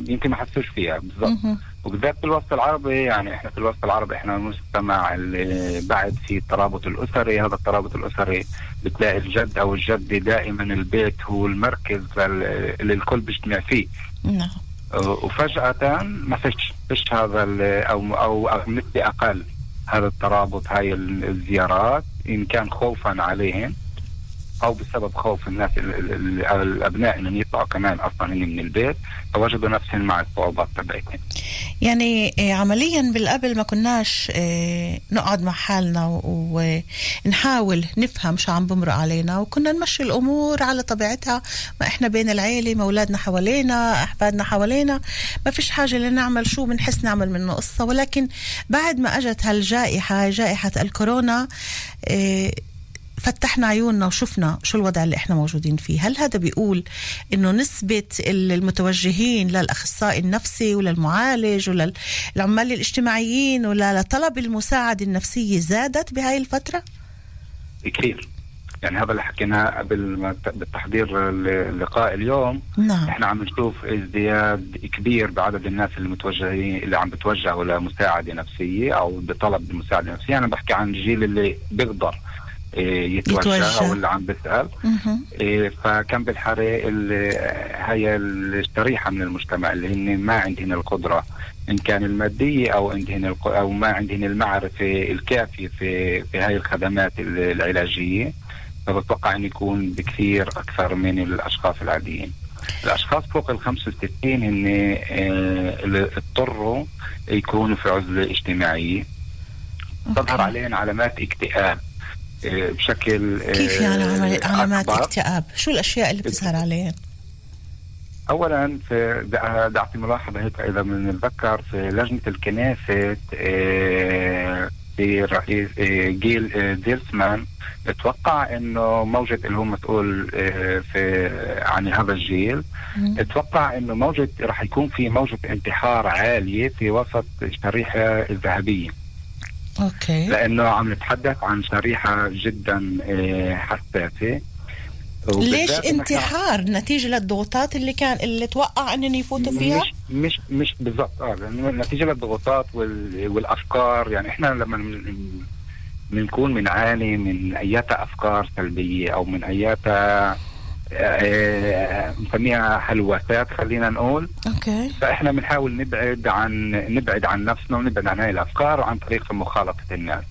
يمكن ما حسوش فيها بالضبط. وبالذات في الوسط العربي يعني إحنا في الوسط العربي إحنا مجتمع اللي بعد في الترابط الأسري. هذا الترابط الأسري بتلاقي الجد أو الجده دائما البيت هو المركز لل- اللي الكل بيجتمع فيه. نعم. وفجأة ما فيش فيش هذا أو أو نسبة أقل هذا الترابط هاي ال- الزيارات إن كان خوفا عليهم أو بسبب خوف الناس ال- ال- ال- الأبناء إنهم يطلعوا كمان أصلا من البيت فوجدوا نفسهم مع الصعوبات تبعتهم. يعني آه، عمليا بالقبل ما كناش آه، نقعد مع حالنا ونحاول نفهم شو عم بمرق علينا وكنا نمشي الأمور على طبيعتها ما إحنا بين العيلة ما أولادنا حوالينا احفادنا حوالينا ما فيش حاجة لنعمل شو بنحس نعمل منه قصة. ولكن بعد ما أجت هالجائحة جائحة الكورونا آه، فتحنا عيوننا وشفنا شو الوضع اللي إحنا موجودين فيه. هل هذا بيقول إنه نسبة المتوجهين للأخصائي النفسي وللمعالج وللعمال الاجتماعيين ولا لطلب المساعدة النفسية زادت بهاي الفترة؟ كثير. يعني هذا اللي حكيناه قبل بالتحضير اللقاء اليوم. نعم. إحنا عم نشوف ازدياد كبير بعدد الناس اللي متوجهين اللي عم بتوجهوا لمساعدة نفسية أو بطلب المساعده النفسيه أنا بحكي عن الجيل اللي بيقدر. يتوجه, يتوجه. أو اللي عم بيسأل. إيه، فكان ال- هي الشريحة من المجتمع اللي هن ما عندهن القدرة إن كان المادية أو عندهن أو ما عندهن المعرفة الكافية في في هاي الخدمات ال- العلاجية. فبتوقع أن يكون بكثير أكثر من الأشخاص العاديين. الأشخاص فوق ال 65 هن آه، اللي اضطروا يكونوا في عزلة اجتماعية. تظهر عليهم علامات اكتئاب. بشكل آه، كيف يعني عمل- علامات أكبر. اكتئاب؟ شو الأشياء اللي بتظهر عليهم اولا دع- دعتي ملاحظة هيك إذا بنتذكر في لجنة الكنيسه آه، في الرئيس آه، جيل آه، ديلسمان أتوقع إنه موجة اللي هو مسؤول آه، في عن هذا الجيل أتوقع إنه موجة راح يكون في موجة انتحار عالية في وسط الشريحه الذهبيه okay. لأنه عم نتحدث عن شريحة جدا آه، حساسة. ليش انتحار؟ نتيجة للضغوطات اللي كان اللي توقع انهم يفوتوا فيها؟ مش مش مش بالضبط آه نتيجة للضغوطات وال... والأفكار. يعني إحنا لما من- بنكون بنعاني من أياتها أفكار سلبية أو من أياتها آه، نسميها هلوسات خلينا نقول. okay. فإحنا بنحاول نبعد عن نبعد عن نفسنا ونبعد عن هاي الأفكار عن طريق مخالطة الناس.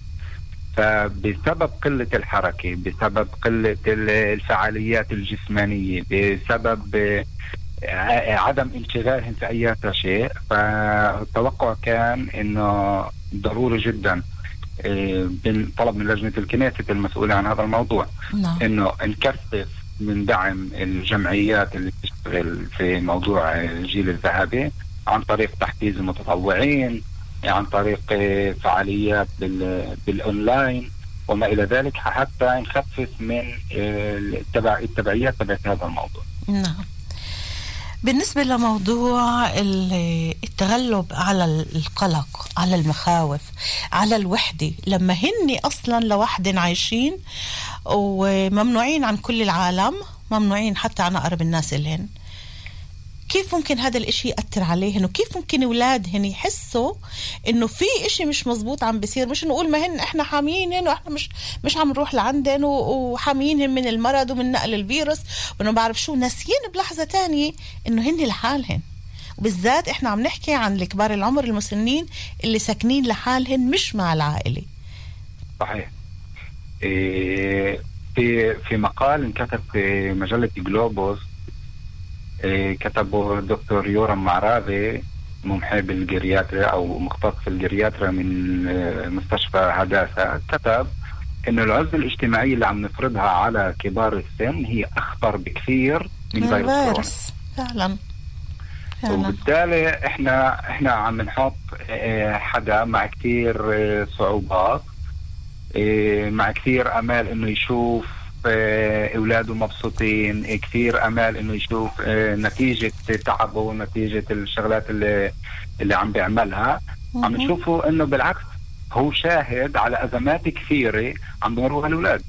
فبسبب قلة الحركة بسبب قلة ال- الفعاليات الجسمانية بسبب آه، عدم انشغالهم في أي شيء فالتوقع كان أنه ضروري جدا آه، طلب من لجنة الكنيسة المسؤولة عن هذا الموضوع. نعم. إنه نكثف من دعم الجمعيات اللي بتشتغل في موضوع الجيل الذهبي عن طريق تحفيز المتطوعين عن طريق فعاليات بال- بالأونلاين وما إلى ذلك حتى نخفف من التبع التبعيات تبعت هذا الموضوع. نعم. بالنسبة لموضوع ال- التغلب على القلق على المخاوف على الوحدة لما هن أصلا لوحدن عايشين وممنوعين عن كل العالم ممنوعين حتى عن أقرب الناس إلهن. كيف ممكن هذا الإشي يأثر عليهن؟ وكيف ممكن أولادهن يحسوا إنه في إشي مش مزبوط عم بيصير؟ مش نقول ما هن إحنا حامينهن وإحنا مش مش عم نروح لعندن و- وحامينهن من المرض ومن نقل الفيروس وإنه بعرف شو ناسيين بلحظة تانية إنه هن لحالهن. وبالذات إحنا عم نحكي عن الكبار العمر المسنين اللي ساكنين لحالهن مش مع العائلة. صحيح. في في مقال انكتب في مجلة جلوبوس إيه، كتبه الدكتور يورم معراضي محامي بالجرياتريا أو مختص في الجرياتريا من آه، مستشفى هداسة. كتب انه العزلة الاجتماعية اللي عم نفرضها على كبار السن هي أخطر بكثير من فيروس فعلا. وبالتالي إحنا إحنا عم نحط حدا مع كثير صعوبات. مع كثير أمال إنه يشوف آه، أولاده مبسوطين آه، كثير أمال إنه يشوف نتيجة تعبه ونتيجه الشغلات اللي اللي عم بيعملها. عم. نشوفه إنه بالعكس هو شاهد على أزمات كثيرة عم بمروا الأولاد.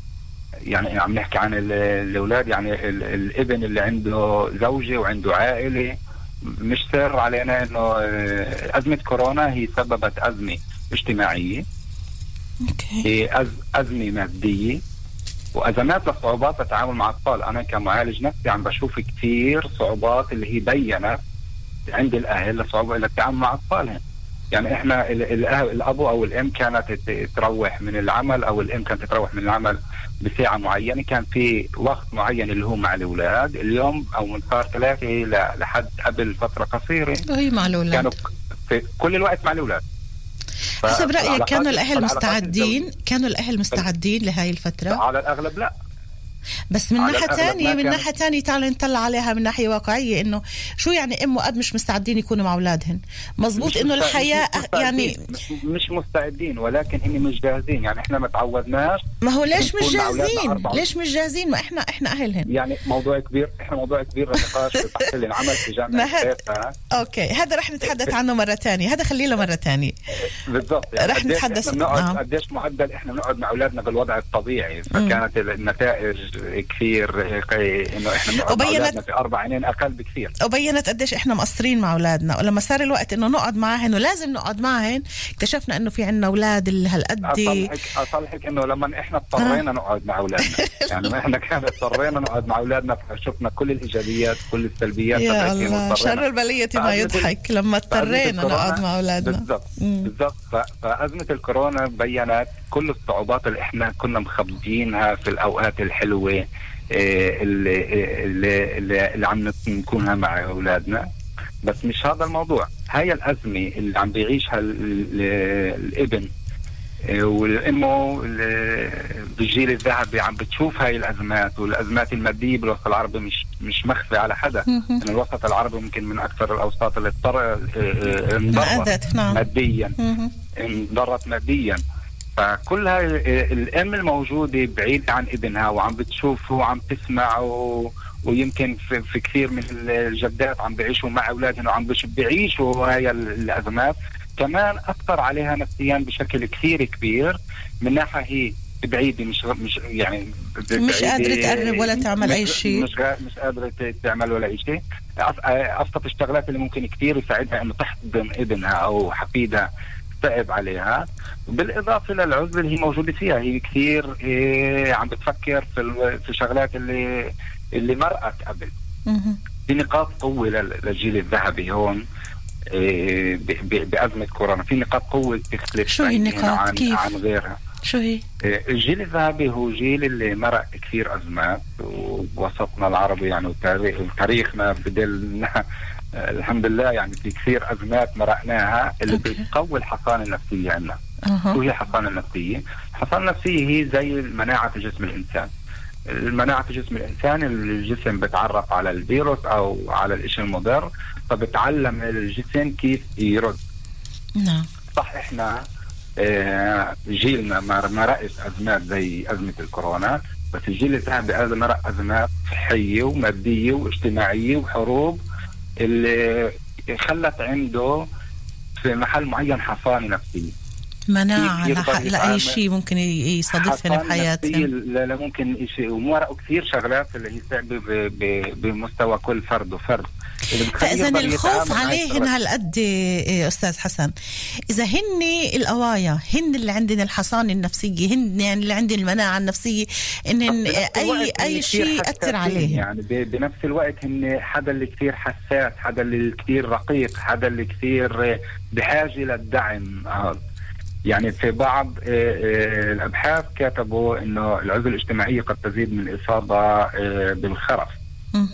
يعني عم نحكي عن ال- الأولاد يعني ال- الابن اللي عنده زوجة وعنده عائلة. مش سر علينا إنه أزمة كورونا هي سببت أزمة اجتماعية. هي أز أزمة مادية وازمات لصعوبات التعامل مع الاطفال أنا كمعالج نفسي عم بشوف كثير صعوبات اللي هي بينت عند الأهل لصعوبة التعامل مع أطفالهم. يعني إحنا ال- ال- الابو أو الأم كانت تروح من العمل أو الأم كانت تروح من العمل بساعة معينة كان في وقت معين اللي هو مع الأولاد. اليوم أو من صار ثلاثة لحد قبل فترة قصيرة وهي مع الأولاد. كانوا في كل الوقت مع الأولاد. حسب رأيك فالعلاقات- كانوا الأهل العلاقات مستعدين؟ كانوا الأهل مستعدين لهاي الفترة؟ على الأغلب لا. بس من تانية ما من ناحية تانية تعالوا نطلع عليها من ناحية واقعية إنه شو يعني أم وأب مش مستعدين يكونوا مع أولادهن؟ مزبوط مستعد- الحياة مش. يعني مش مستعدين ولكن هن مش جاهزين. يعني إحنا ما تعودناش ما هو ليش مش جاهزين؟ 24 ليش مش جاهزين؟ ما إحنا إحنا أهلهن. يعني موضوع كبير إحنا موضوع كبير اللي انعمل في جامعة [laughs] أوكي هذا رح نتحدث عنه مرة تانية. هذا خليه له مرة تانية. بالضبط يعني رح نتحدث- إحنا نعم. قديش معدل إحنا بنقعد مع أولادنا بالوضع الطبيعي فكانت النتائج كثير إنه إحنا وبينت- في أربع عينين أقل بكثير. وبينت قديش إحنا مقصرين مع أولادنا ولما صار الوقت إنه نقعد معهن ولازم نقعد معهن اكتشفنا إنه في عنا أولاد اللي هالقد. اصلحك أصلحك إنه لما إحنا اضطرينا نقعد مع أولادنا. [laughs] يعني إحنا كان اضطرينا نقعد مع أولادنا فشفنا كل الإيجابيات كل السلبيات يا الله. شر البلية ما يضحك لما اضطرينا نقعد مع أولادنا. بالضبط بالضبط. فأزمة الكورونا بينت كل الصعوبات اللي إحنا كنا مخبيينها في الأوقات الحلوة آه، اللي, اللي, اللي, عم نكونها مع أولادنا بس مش هذا الموضوع هاي الأزمة اللي عم بيعيشها ال- ال- الابن آه، والأمه ال- بالجيل الذهبي عم بتشوف هاي الأزمات والأزمات المادية بالوسط العربي مش مش مخفي على حدا مهم. يعني الوسط العربي يمكن من أكثر الأوساط اللي اضطر آه، آه، انضرت نعم. ماديا. انضرت ماديا فكل هاي الأم الموجودة بعيده عن ابنها وعم بتشوفه وعم تسمع و... ويمكن في, في كثير من الجدات عم بيعيشوا مع أولادهم وعم بيعيشوا هاي ال- الأزمات. كمان أثر عليها نفسيا بشكل كثير كبير من ناحية هي بعيدة مش مش يعني مش قادرة تقرب ولا تعمل مش- شيء. مش مش قادرة تعمل ولا أي شيء. أف- أبسط الشغلات اللي ممكن كثير يساعدها إنه تحضن ابنها أو حفيدها. تعب عليها بالإضافة للعزله اللي هي موجودة فيها هي كثير إيه عم بتفكر في في الشغلات اللي اللي مرقت قبل. في نقاط قوة لل- للجيل الذهبي هون إيه بأزمة كورونا في نقاط قوة بتختلف شو هي النقاط؟ عن كيف؟ عن غيرها شو هي؟ إيه، الجيل الذهبي هو جيل اللي مرق كثير أزمات ووسطنا العربي يعني وتاريخ تاريخنا بدلنا الحمد لله يعني في كثير أزمات مرقناها اللي بتقوي الحصانة النفسية عندنا. شو هي الحصانة النفسية؟ الحصانة النفسية هي زي مناعه جسم الإنسان. المناعة في جسم الإنسان الجسم بتعرف على الفيروس أو على الإشي المضر فبتعلم الجسم كيف يرد. نعم. صح إحنا آه، جيلنا ما رأس أزمات زي أزمة الكورونا بس الجيل الذهبي هذا مرق أزمات صحية ومادية واجتماعية وحروب اللي خلت عنده في محل معين حصانة نفسية. مناعة لح- لأي؟ شيء ممكن ي- يصادفهم حصانة نفسية بحياتهم لا لا ممكن شيء ومرقوا كثير شغلات اللي هي ب- بمستوى كل فرد وفرد. فإذا الخوف عليهن. هالقد إيه، أستاذ حسن. إذا هن القوايا هن اللي عندنا الحصانه النفسية هن يعني اللي عندنا المناعة النسيه انهن بنفس أي أي شيء يأثر عليهم. يعني بنفس الوقت هن حدا اللي كثير حساس حدا اللي كثير رقيق حدا اللي كثير آه، بحاجة للدعم هذا يعني في بعض آه، آه، الأبحاث كتبوا إنه العزلة الاجتماعية قد تزيد من الإصابة آه، بالخرف.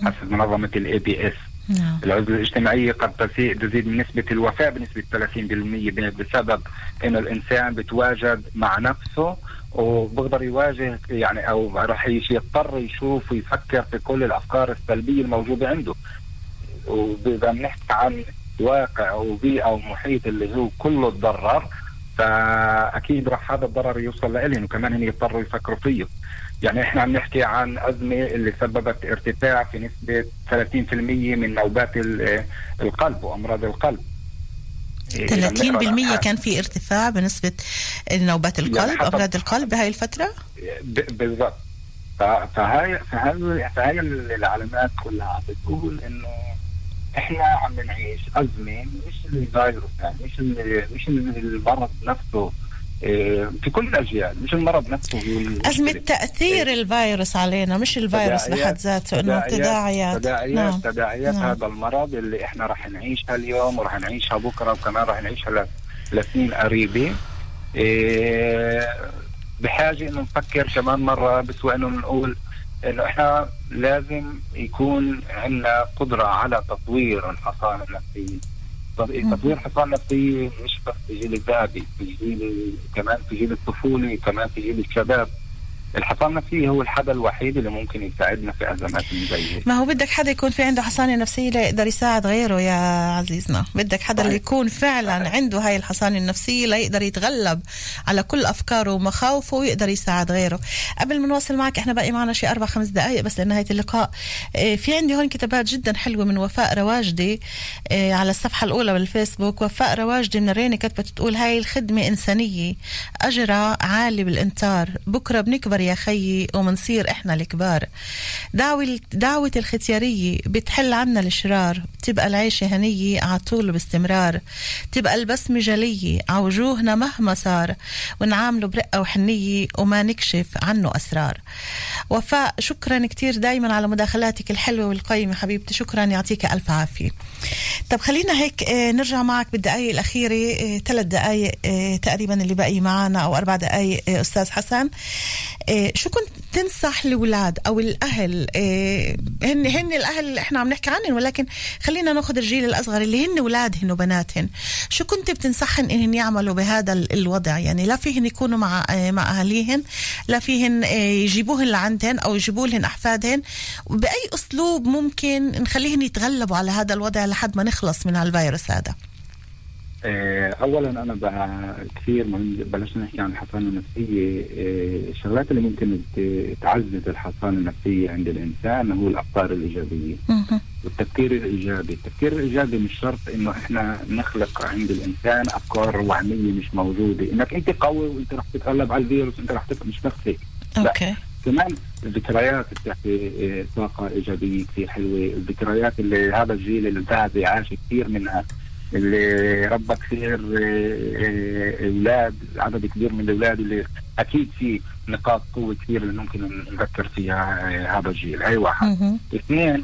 حسب منظمة الاي بي اس نعم. العزله الاجتماعيه قد تزي- تزيد من نسبة الوفاة بنسبة 30% ب- بسبب انه الإنسان بتواجد مع نفسه وبقدر يواجه يعني راح يش- يضطر يشوف ويفكر في كل الأفكار السلبية الموجودة عنده. وإذا بنحكي عن واقع وبيئه ومحيط اللي هو كله تضرر فأكيد راح هذا الضرر يوصل لهم وكمان هن يضطروا يفكروا فيه. يعني إحنا عم نحكي عن أزمة اللي سببت ارتفاع في نسبة 30% من نوبات ال- القلب وأمراض القلب. إيه، إذا بنقرأ 30% الأبحاث. كان في ارتفاع بنسبة نوبات القلب حسب- أمراض القلب بهاي الفترة؟ ب- بالضبط. فهاي فهاي فهاي العلامات كلها عم بتقول إنه إحنا عم نعيش أزمة مش الفيروس يعني مش مش المرض نفسه. إيه، في كل الأجيال مش المرض نفسه المشكلة. أزمة تأثير الفيروس علينا مش الفيروس بحد ذاته إنه تداعيات تداعيات نعم. تداعيات نعم. هذا المرض اللي إحنا راح نعيشها اليوم وراح نعيشها بكرة وكمان راح نعيشها لسنين قريبة إيه بحاجة إنه نفكر كمان مرة بسوى انه نقول إنه إحنا لازم يكون عندنا قدرة على تطوير الحصانه النفسيه تطوير الحصانه النفسيه مش بس في جيل الذهبي في جيل كمان في جيل الطفوله كمان في جيل الشباب. الحصانه النفسيه هو الحدا الوحيد اللي ممكن يساعدنا في أزمات زي ما هو بدك حدا يكون في عنده حصانة نفسية ليقدر يساعد غيره يا عزيزنا بدك حدا اللي يكون فعلا عنده هاي الحصانة النفسية ليقدر يتغلب على كل أفكاره ومخاوفه ويقدر يساعد غيره. قبل ما نواصل معك إحنا باقي معنا شي أربع خمس دقائق بس لنهاية اللقاء. إيه، في عندي هون كتابات جدا حلوة من وفاء رواجدي إيه، على الصفحة الأولى بالفيسبوك. وفاء رواجدي من الريني كتبت تقول هاي الخدمة إنسانية أجرها عالي بالإنتار بكرة بنكبر يا خيي ومنصير إحنا الكبار. دعوة دعوة الختيارية بتحل عنا الشرار تبقى العيشة هنية عطول باستمرار. تبقى البسمة جلية عوجوهنا مهما صار. ونعامله برقة وحنية وما نكشف عنه أسرار. وفاء شكرا كتير دايما على مداخلاتك الحلوة والقيمة حبيبتي. شكرا يعطيك ألف عافية. طب خلينا هيك آه، نرجع معك بالدقايق الأخيرة ثلاث دقايق آه، تقريبا اللي باقي معنا أو أربع دقايق آه، أستاذ حسن. آه، شو كنت تنصح الأولاد أو الأهل؟ آه، هن هن الأهل اللي إحنا عم نحكي عنهم ولكن خلينا ناخذ الجيل الأصغر اللي هن أولادهن وبناتهن. شو كنت بتنصحن إنهن يعملوا بهذا ال- الوضع؟ يعني لا فيهن يكونوا مع آه، مع أهاليهن لا فيهن آه، يجيبوهن لعندهن أو يجيبوا لهن أحفادهن. بأي أسلوب ممكن نخليهن يتغلبوا على هذا الوضع لحد ما نخلص من هالفيروس هذا؟ اولا أنا بقى كثير مهم بلشنا نحكي عن الحصانه النفسية آه، الشغلات اللي ممكن تعزز الحصانه النفسية عند الإنسان هو الأفكار الإيجابية والتفكير الإيجابي، التفكير الإيجابي مش شرط إنه إحنا نخلق عند الإنسان أفكار وهميه مش موجودة، إنك أنت قوي وأنت رح تتغلب على الفيروس أنت رح تبقى مش بس هيك. أوكي. كمان الذكريات بتحكي آه، طاقة إيجابية كثير حلوة. الذكريات اللي هذا الجيل الذهبي عاش كثير منها اللي ربى كثير آه، آه، أولاد عدد كبير من الأولاد اللي أكيد في نقاط قوة كثير اللي ممكن نذكر فيها آه، هذا الجيل. هي واحد. اثنين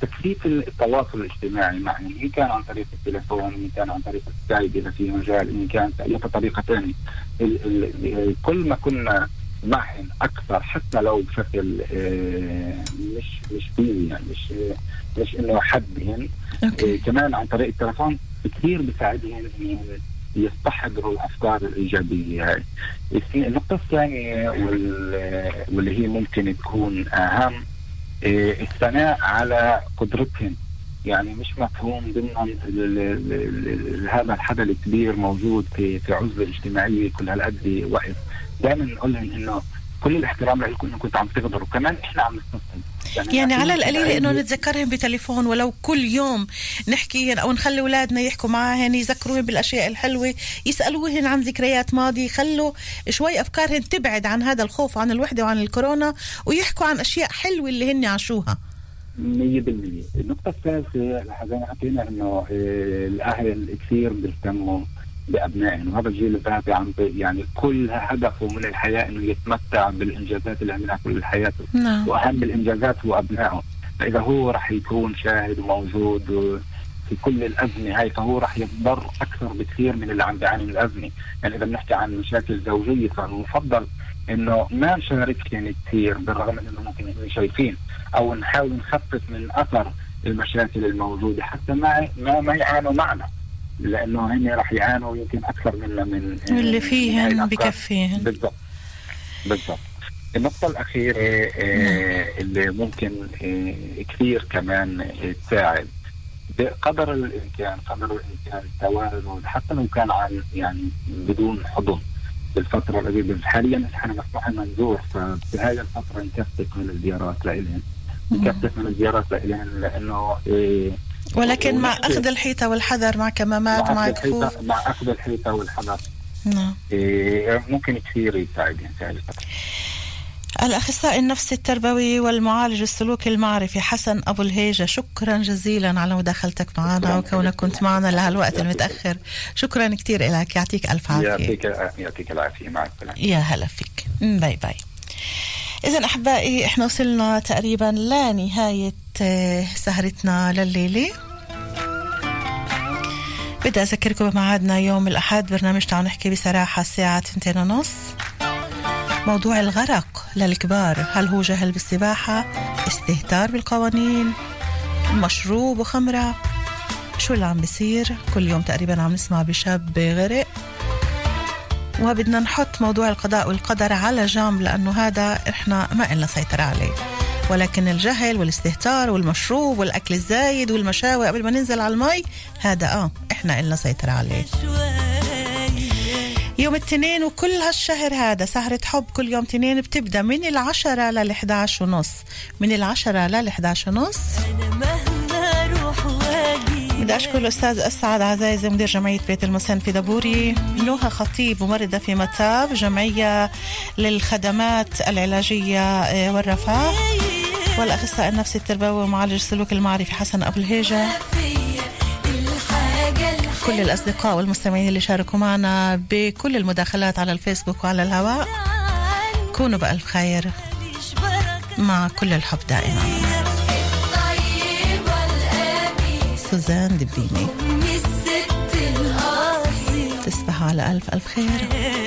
تكثيف التواصل الاجتماعي معهم إن كان عن طريق التليفون إن كان عن طريق السكايب إذا في مجال إن كان باي طريقة ثانية. ال- كل ما كنا معهم أكثر حتى لو بشكل آه، مش مش physi يعني مش مش إنه حدهم آه، كمان عن طريق التليفون كثير بيساعدهم إنهم يستحضروا الأفكار الإيجابية هاي الث- النقطه الثانية وال- واللي هي ممكن تكون أهم إيه، الثناء على قدرتهم. يعني مش مفهوم ضمن هذا الحدا الكبير موجود في في عزلة اجتماعية كل هالقد وقت دائما نقول لهم إنه كل الاحترام لكم إنكم عم تقدروا كمان إحنا عم نستفهم يعني على أكيد القليل إنه نتذكرهم بتليفون ولو كل يوم نحكيهن أو نخلي أولادنا يحكوا معاهن يذكروهن بالأشياء الحلوة يسألوهن عن ذكريات ماضي يخلوا شوي أفكارهن تبعد عن هذا الخوف عن الوحدة وعن الكورونا ويحكوا عن أشياء حلوة اللي هن عاشوها. 100% النقطة الثالثة ما حكينا إنه آه، الأهل كثير بيهتموا بأبنائهم. وهذا الجيل الذهبي عم يعني كل هدفه من الحياة إنه يتمتع بالإنجازات اللي عملها كل حياته نعم. وأهم الإنجازات هو ابنائه فإذا هو راح يكون شاهد وموجود و- في كل الأزمة هاي فهو راح يضر أكثر بكثير من اللي عم بيعاني من الأزمة، يعني إذا بنحكي عن مشاكل زوجية فالمفضل إنه ما نشاركهم كثير بالرغم من إنه ممكن نكون شايفين أو نحاول نخفف من أثر المشاكل الموجودة حتى ما ما ما يعانوا معنا. لأنه هن راح يعانوا يمكن أكثر منا من هاي فيهن. بكفيهن. بالضبط. بالضبط. النقطة الأخيرة آه، اللي ممكن آه، كثير كمان آه، تساعد. بقدر الإمكان قدر الإمكان التوازن حتى لو كان عن يعني بدون حضن. بالفترة القريبة حاليا إحنا مسموح لنا نزور فبهذه الفترة نكثف من الزيارات لإلهم نكثف من الزيارات لإلهم لأنه آه، ولكن مع أخذ الحيطة والحذر مع كمامات مع كفوف. مع أخذ الحيطة والحذر. نعم. آه، ممكن كثير الفترة الأخصائي النفسي التربوي والمعالج السلوكي المعرفي حسن أبو الهيجة شكرا جزيلا على مداخلتك معنا وكونك كنت معنا لهالوقت المتأخر. شكرا كثير لك يعطيك ألف عافية. يعطيك يعطيك العافية. مع السلامة. يا هلا فيك. bye bye. إذا أحبائي إحنا وصلنا تقريبا لنهاية آه، سهرتنا لليلة بدي أذكركم بميعادنا يوم الأحد برنامج تعالوا نحكي بصراحة الساعة 2 ونص. موضوع الغرق للكبار هل هو جهل بالسباحة؟ استهتار بالقوانين؟ مشروب وخمرة؟ شو اللي عم بيصير؟ كل يوم تقريبا عم نسمع بشاب غرق. وبدنا نحط موضوع القضاء والقدر على جنب لأنه هذا إحنا ما إلنا سيطرة عليه. ولكن الجهل والاستهتار والمشروب والأكل الزايد والمشاوي قبل ما ننزل على المي هذا آه إحنا إلنا سيطرة عليه. يوم الاثنين وكل هالشهر هذا سهرة حب كل يوم اثنين بتبدأ من العشرة لل ونص. من العشرة لل ونص. مهما أروح وأجي بدي أشكر الأستاذ أسعد عزايزة مدير جمعية بيت المسن في دبوري. نوها خطيب ممرضة في متاب جمعية للخدمات العلاجية آه، والرفاه. والأخصائي النفسي التربوي ومعالج السلوك المعرفي حسن أبو الهيجة. كل الأصدقاء والمستمعين اللي شاركوا معنا بكل المداخلات على الفيسبوك وعلى الهواء. كونوا بألف خير مع كل الحب دائما. سوزان دبيني تصبحوا على ألف ألف خير.